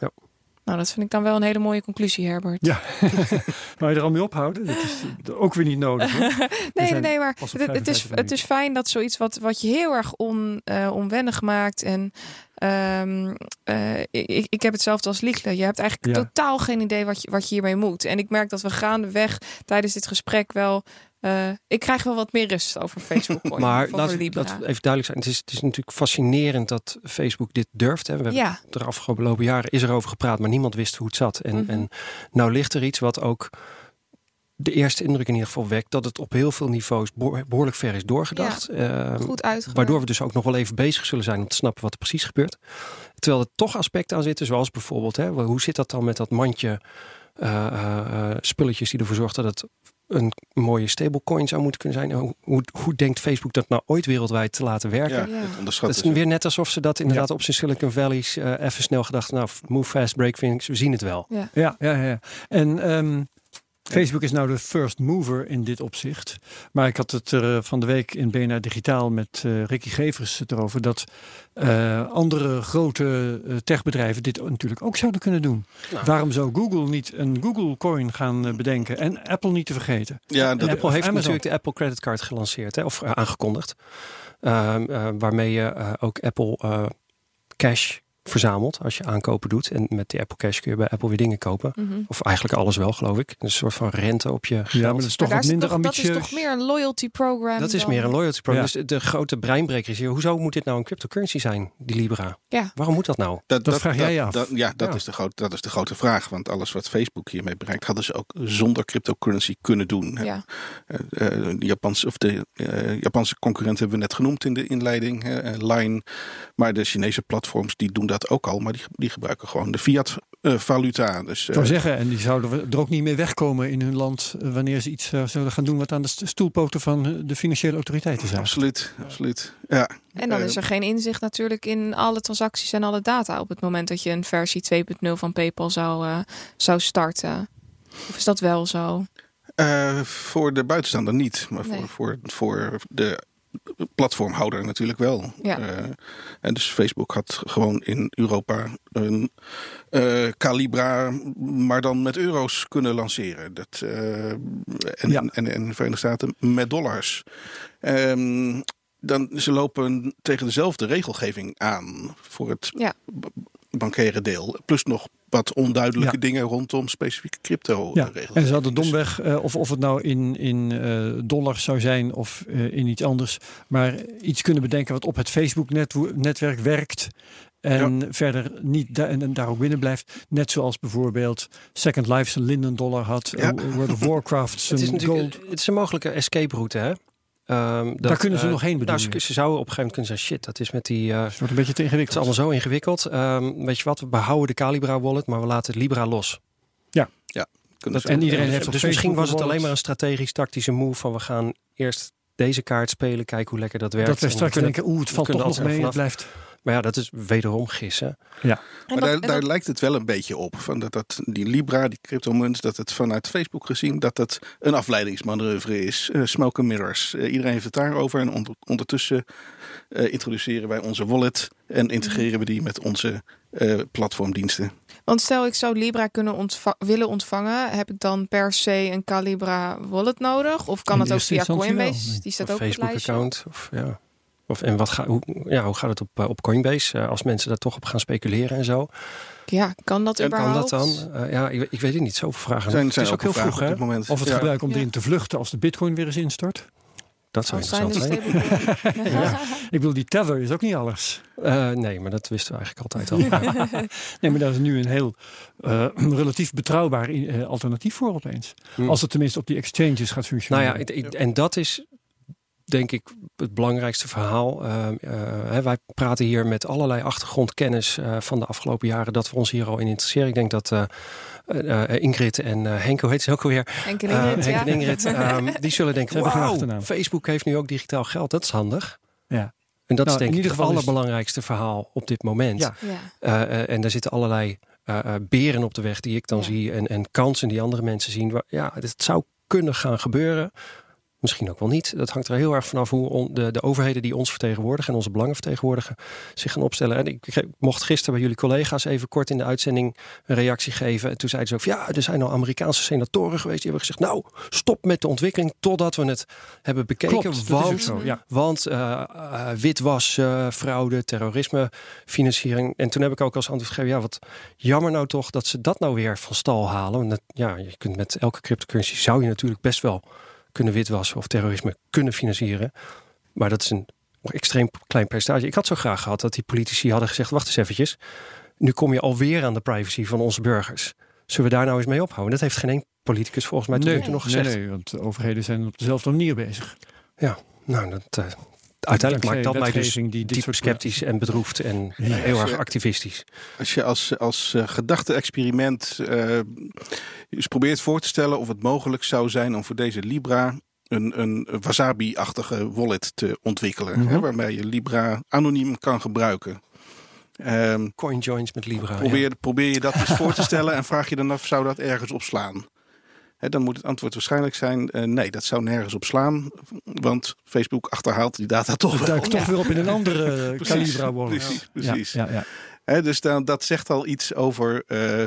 Nou, dat vind ik dan wel een hele mooie conclusie, Herbert. Ja, maar je er al mee ophouden? Dat is eh, ook weer niet nodig. Nee, nee, maar het, het, is, 55 het is fijn dat zoiets wat, wat je heel erg on, eh, onwennig maakt. En ehm, eh, ik, ik heb hetzelfde als Liegele. Je hebt eigenlijk Ja. totaal geen idee wat je, wat je hiermee moet. En ik merk dat we gaandeweg tijdens dit gesprek wel... eh, ik krijg wel wat meer rust over Facebook. Coin, Maar laten we, laten we even duidelijk zijn. Het is, het is natuurlijk fascinerend dat Facebook dit durft. Hè. We hebben de afgelopen jaren is er over gepraat, maar niemand wist hoe het zat. En, Mhm. en nou ligt er iets wat ook de eerste indruk in ieder geval wekt dat het op heel veel niveaus behoor- behoorlijk ver is doorgedacht. Ehm, goed uitgewerkt. Waardoor we dus ook nog wel even bezig zullen zijn om te snappen wat er precies gebeurt. Terwijl er toch aspecten aan zitten, zoals bijvoorbeeld, hè, hoe zit dat dan met dat mandje eh, eh, eh, spulletjes die ervoor zorgt dat het een mooie stablecoin zou moeten kunnen zijn. Hoe, hoe, hoe denkt Facebook dat nou ooit wereldwijd te laten werken? Ja, Ja. het onderschat Dat is weer net alsof ze dat inderdaad op zijn Silicon Valley's eh, even snel gedacht. Nou, move fast, break things, we zien het wel. Ja. Ja, ja, ja. En ehm, Facebook is nou de first mover in dit opzicht. Maar ik had het er eh, van de week in BNR Digitaal met eh, Ricky Gevers het erover dat eh, andere grote techbedrijven dit natuurlijk ook zouden kunnen doen. Nou. Waarom zou Google niet een Google Coin gaan bedenken en Apple niet te vergeten? Ja, dat, Apple heeft Amazon. natuurlijk de Apple Credit Card gelanceerd, hè, of aangekondigd. Ehm, eh, waarmee je ook Apple Cash verzamelt als je aankopen doet. En met die Apple Cash kun je bij Apple weer dingen kopen. Mhm. Of eigenlijk alles wel, geloof ik. Een soort van rente op je geld. Ja, maar dat is toch Maar wat minder toch- dat is ambitieus. toch meer een loyalty program Dat is meer een loyalty program. Ja. Dus de, de grote breinbreker is hier. Hoezo moet dit nou een cryptocurrency zijn, die Libra? Ja. Waarom moet dat nou? dat, vraag jij je af. dat- ja, dat, Ja. Is de grote, dat is de grote vraag. Want alles wat Facebook hiermee bereikt, hadden ze ook zonder cryptocurrency kunnen doen. Ja. Eh, eh, de, Japanse, of de eh, Japanse concurrent hebben we net genoemd in de inleiding, hè, eh, Line. Maar de Chinese platforms die doen dat ook al, maar die, die gebruiken gewoon de fiat eh, valuta. Dus, Ik eh, zou zeggen, en die zouden we er ook niet mee wegkomen in hun land eh, wanneer ze iets eh, zullen gaan doen wat aan de st- stoelpoten van de financiële autoriteiten zijn. absoluut, absoluut. Ja. En dan is er geen inzicht natuurlijk in alle transacties en alle data op het moment dat je een versie 2.0 van PayPal zou, eh, zou starten. Of is dat wel zo? Eh, voor de buitenstaander niet, maar voor, voor, voor de platformhouder natuurlijk wel. Ja. Eh, en dus Facebook had gewoon in Europa een eh, Calibra, maar dan met euro's kunnen lanceren. Dat, eh, en, Ja. en, en in de Verenigde Staten met dollars. Ehm, dan, ze lopen tegen dezelfde regelgeving aan voor het Ja. Bankaire deel. Plus nog wat onduidelijke Ja. dingen rondom specifieke crypto Ja, en ze hadden domweg, eh, of, of het nou in, in eh, dollars zou zijn of eh, in iets anders, maar iets kunnen bedenken wat op het Facebook-netwerk werkt. En verder niet da en, en daar ook binnen blijft. Net zoals bijvoorbeeld Second Life zijn Linden dollar had. Ja. World of Warcraft Het zijn gold. het is een mogelijke escape route, hè? Ehm, dat, Daar kunnen ze eh, nog heen, bedoel Nou, ze, zouden op een gegeven moment kunnen zeggen: shit, dat is met die. eh, Het wordt een beetje te het is ingewikkeld. allemaal zo ingewikkeld. Ehm, weet je wat? We behouden de Calibra wallet, maar we laten het Libra los. Kunnen ze en ook- iedereen heeft op dus misschien was het een alleen maar een strategisch tactische move van we gaan eerst deze kaart spelen, kijken hoe lekker dat werkt. Dat we straks kunnen- denken, oeh, het valt toch nog mee. Het blijft. Maar ja, dat is wederom gissen. En Maar dat- daar, daar dat- lijkt het wel een beetje op. Van dat, dat die Libra, die cryptomunt, dat het vanuit Facebook gezien dat het een afleidingsmanoeuvre is. Eh, smoke and mirrors. Eh, iedereen heeft het daarover. En onder- ondertussen eh, introduceren wij onze wallet en integreren we die met onze eh, platformdiensten. Want stel ik zou Libra kunnen ontva- willen ontvangen, heb ik dan per se een Calibra wallet nodig? Of kan het ook via Coinbase? Die staat Of ook op het lijstje. Facebook-account. Of, ja. Of, en wat ga, hoe, ja, hoe gaat het op, eh, op Coinbase? Eh, als mensen daar toch op gaan speculeren en zo. Ja, kan dat En kan überhaupt? dat dan? Eh, ja, ik, ik weet het niet. Zoveel vragen. Zijn, het zijn is ook heel vroeg, op hè? dit moment. Of het Ja. gebruiken om Ja. erin te vluchten als de bitcoin weer eens instort. Dat zou zijn interessant zijn. Ik bedoel, die tether is ook niet alles. Eh, nee, maar dat wisten we eigenlijk altijd al. Nee, maar daar is nu een heel eh, relatief betrouwbaar alternatief voor opeens. Hm. Als het tenminste op die exchanges gaat Nou functioneren. ja, ik- ik- en dat is denk ik het belangrijkste verhaal. Eh, eh, hè, wij praten hier met allerlei achtergrondkennis eh, van de afgelopen jaren dat we ons hier al in interesseren. Ik denk dat eh, Ingrid en eh Henk, hoe heet ze ook alweer? Henk en Ingrid, Henk ja. en Ingrid, ehm, die zullen denken, wauw. Facebook heeft nu ook digitaal geld. Dat is handig. Ja. En dat Nou, is denk in ik ieder het is- allerbelangrijkste verhaal op dit moment. Ja. Ja. Eh, eh, en daar zitten allerlei eh, eh, beren op de weg die ik dan Ja. zie. En, en kansen die andere mensen zien. Waar- Ja, het zou kunnen gaan gebeuren. Misschien ook wel niet. Dat hangt er heel erg vanaf hoe on- de, de overheden die ons vertegenwoordigen en onze belangen vertegenwoordigen zich gaan opstellen. En ik, ik mocht gisteren bij jullie collega's even kort in de uitzending een reactie geven. En toen zeiden ze ook: ja, er zijn al Amerikaanse senatoren geweest die hebben gezegd: nou, stop met de ontwikkeling totdat we het hebben bekeken. Klopt, want zo. Ja. want eh, eh, witwas, fraude, terrorisme, financiering. En toen heb ik ook als antwoord gegeven: ja, wat jammer nou toch dat ze dat nou weer van stal halen. Want ja, je kunt met elke cryptocurrency zou je natuurlijk best wel kunnen witwassen of terrorisme kunnen financieren. Maar dat is een extreem klein percentage. Ik had zo graag gehad dat die politici hadden gezegd: wacht eens eventjes. Nu kom je alweer aan de privacy van onze burgers. Zullen we daar nou eens mee ophouden? Dat heeft geen één politicus volgens mij tot nu Nee, toe nog nee, gezegd. nee, want de overheden zijn op dezelfde manier bezig. Nou, dat, eh, uiteindelijk maakt dat mij dus die diep soort sceptisch en bedroefd en Ja. heel erg activistisch. Als je als, als eh, gedachte-experiment eh, eens probeert voor te stellen of het mogelijk zou zijn om voor deze Libra een, een wasabi-achtige wallet te ontwikkelen. Mhm. Hè, waarmee je Libra anoniem kan gebruiken. Ehm, Coin joins met Libra. probeer, probeer je dat eens voor te stellen en vraag je dan af, zou dat ergens op slaan? Hè, dan moet het antwoord waarschijnlijk zijn, eh, nee, dat zou nergens op slaan. Want Facebook achterhaalt die data toch wel. duikt toch Ja. weer op in een andere Calibra wallet. precies, precies. Ja, ja, Hè, dus dan, dat zegt al iets over eh,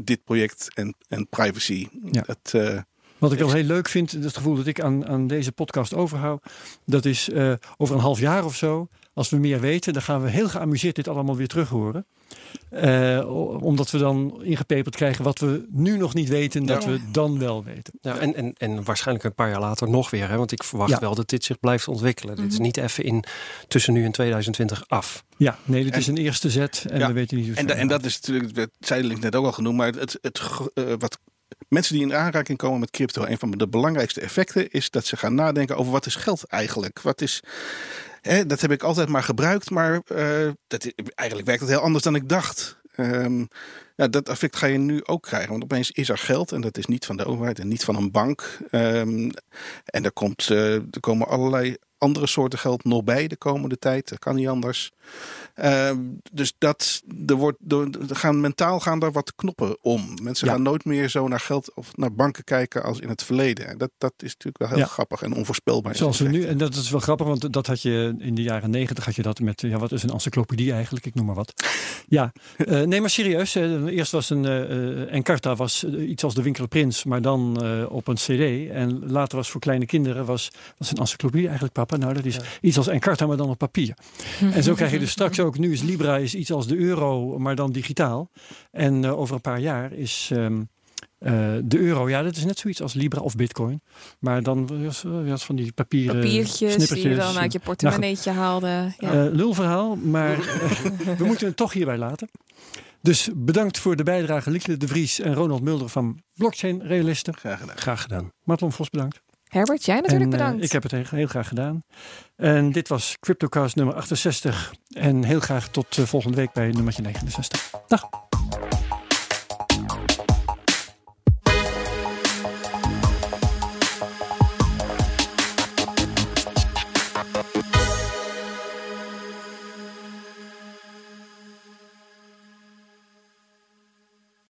dit project en, en privacy. Dat, eh, Wat ik wel heel leuk vind, het gevoel dat ik aan, aan deze podcast overhoud, dat is eh, over een half jaar of zo, als we meer weten, dan gaan we heel geamuseerd dit allemaal weer terug horen. Eh, omdat we dan ingepeperd krijgen wat we nu nog niet weten, dat Ja. we dan wel weten. Ja, en, en, en waarschijnlijk een paar jaar later nog weer. Hè? Want ik verwacht Ja. wel dat dit zich blijft ontwikkelen. Dit is Mhm. niet even in tussen nu en 2020 af. Ja, nee, dit En- is een eerste zet en Ja, we weten niet hoe en, en dat is natuurlijk, dat zei ik net ook al genoemd, maar het, het, eh, wat mensen die in aanraking komen met crypto, een van de belangrijkste effecten is dat ze gaan nadenken over wat is geld eigenlijk? Wat is, hè, dat heb ik altijd maar gebruikt, maar eh, dat, eigenlijk werkt het heel anders dan ik dacht. Ehm, ja, dat effect ga je nu ook krijgen, want opeens is er geld en dat is niet van de overheid en niet van een bank. Ehm, en er, komt, eh, er komen allerlei andere soorten geld nog bij de komende tijd. Dat kan niet anders. Ehm, dus dat, er wordt, er, gaan, mentaal gaan daar wat knoppen om. Mensen Ja. gaan nooit meer zo naar geld of naar banken kijken als in het verleden. En dat, dat is natuurlijk wel heel Ja. grappig en onvoorspelbaar. Zoals we nu, en dat is wel grappig, want dat had je in de jaren negentig had je dat met, ja, wat is een encyclopedie eigenlijk? Ik noem maar wat. Ja, eh, nee, maar serieus. eh, eerst was een eh, Encarta was iets als de Winkel Prins, maar dan eh, op een CD. En later was voor kleine kinderen was, was een encyclopedie eigenlijk, papa. Nou, dat is Ja. iets als Encarta, maar dan op papier. En zo krijg je dus straks ook, nu is Libra is iets als de euro, maar dan digitaal. En eh, over een paar jaar is ehm, eh, de euro, ja, dat is net zoiets als Libra of Bitcoin. Maar dan was, was van die papieren Papiertjes die je dan uit je portemonneetje haalde. Ja. Eh, lulverhaal, maar eh, we moeten het toch hierbij laten. Dus bedankt voor de bijdrage Lieke de Vries en Ronald Mulder van Blockchain Realisten. Graag gedaan. Graag gedaan. Vos bedankt. Herbert, jij natuurlijk En, eh, bedankt. ik heb het heel, heel graag gedaan. En dit was CryptoCast nummer 68. En heel graag tot eh, volgende week bij nummertje 69. Dag.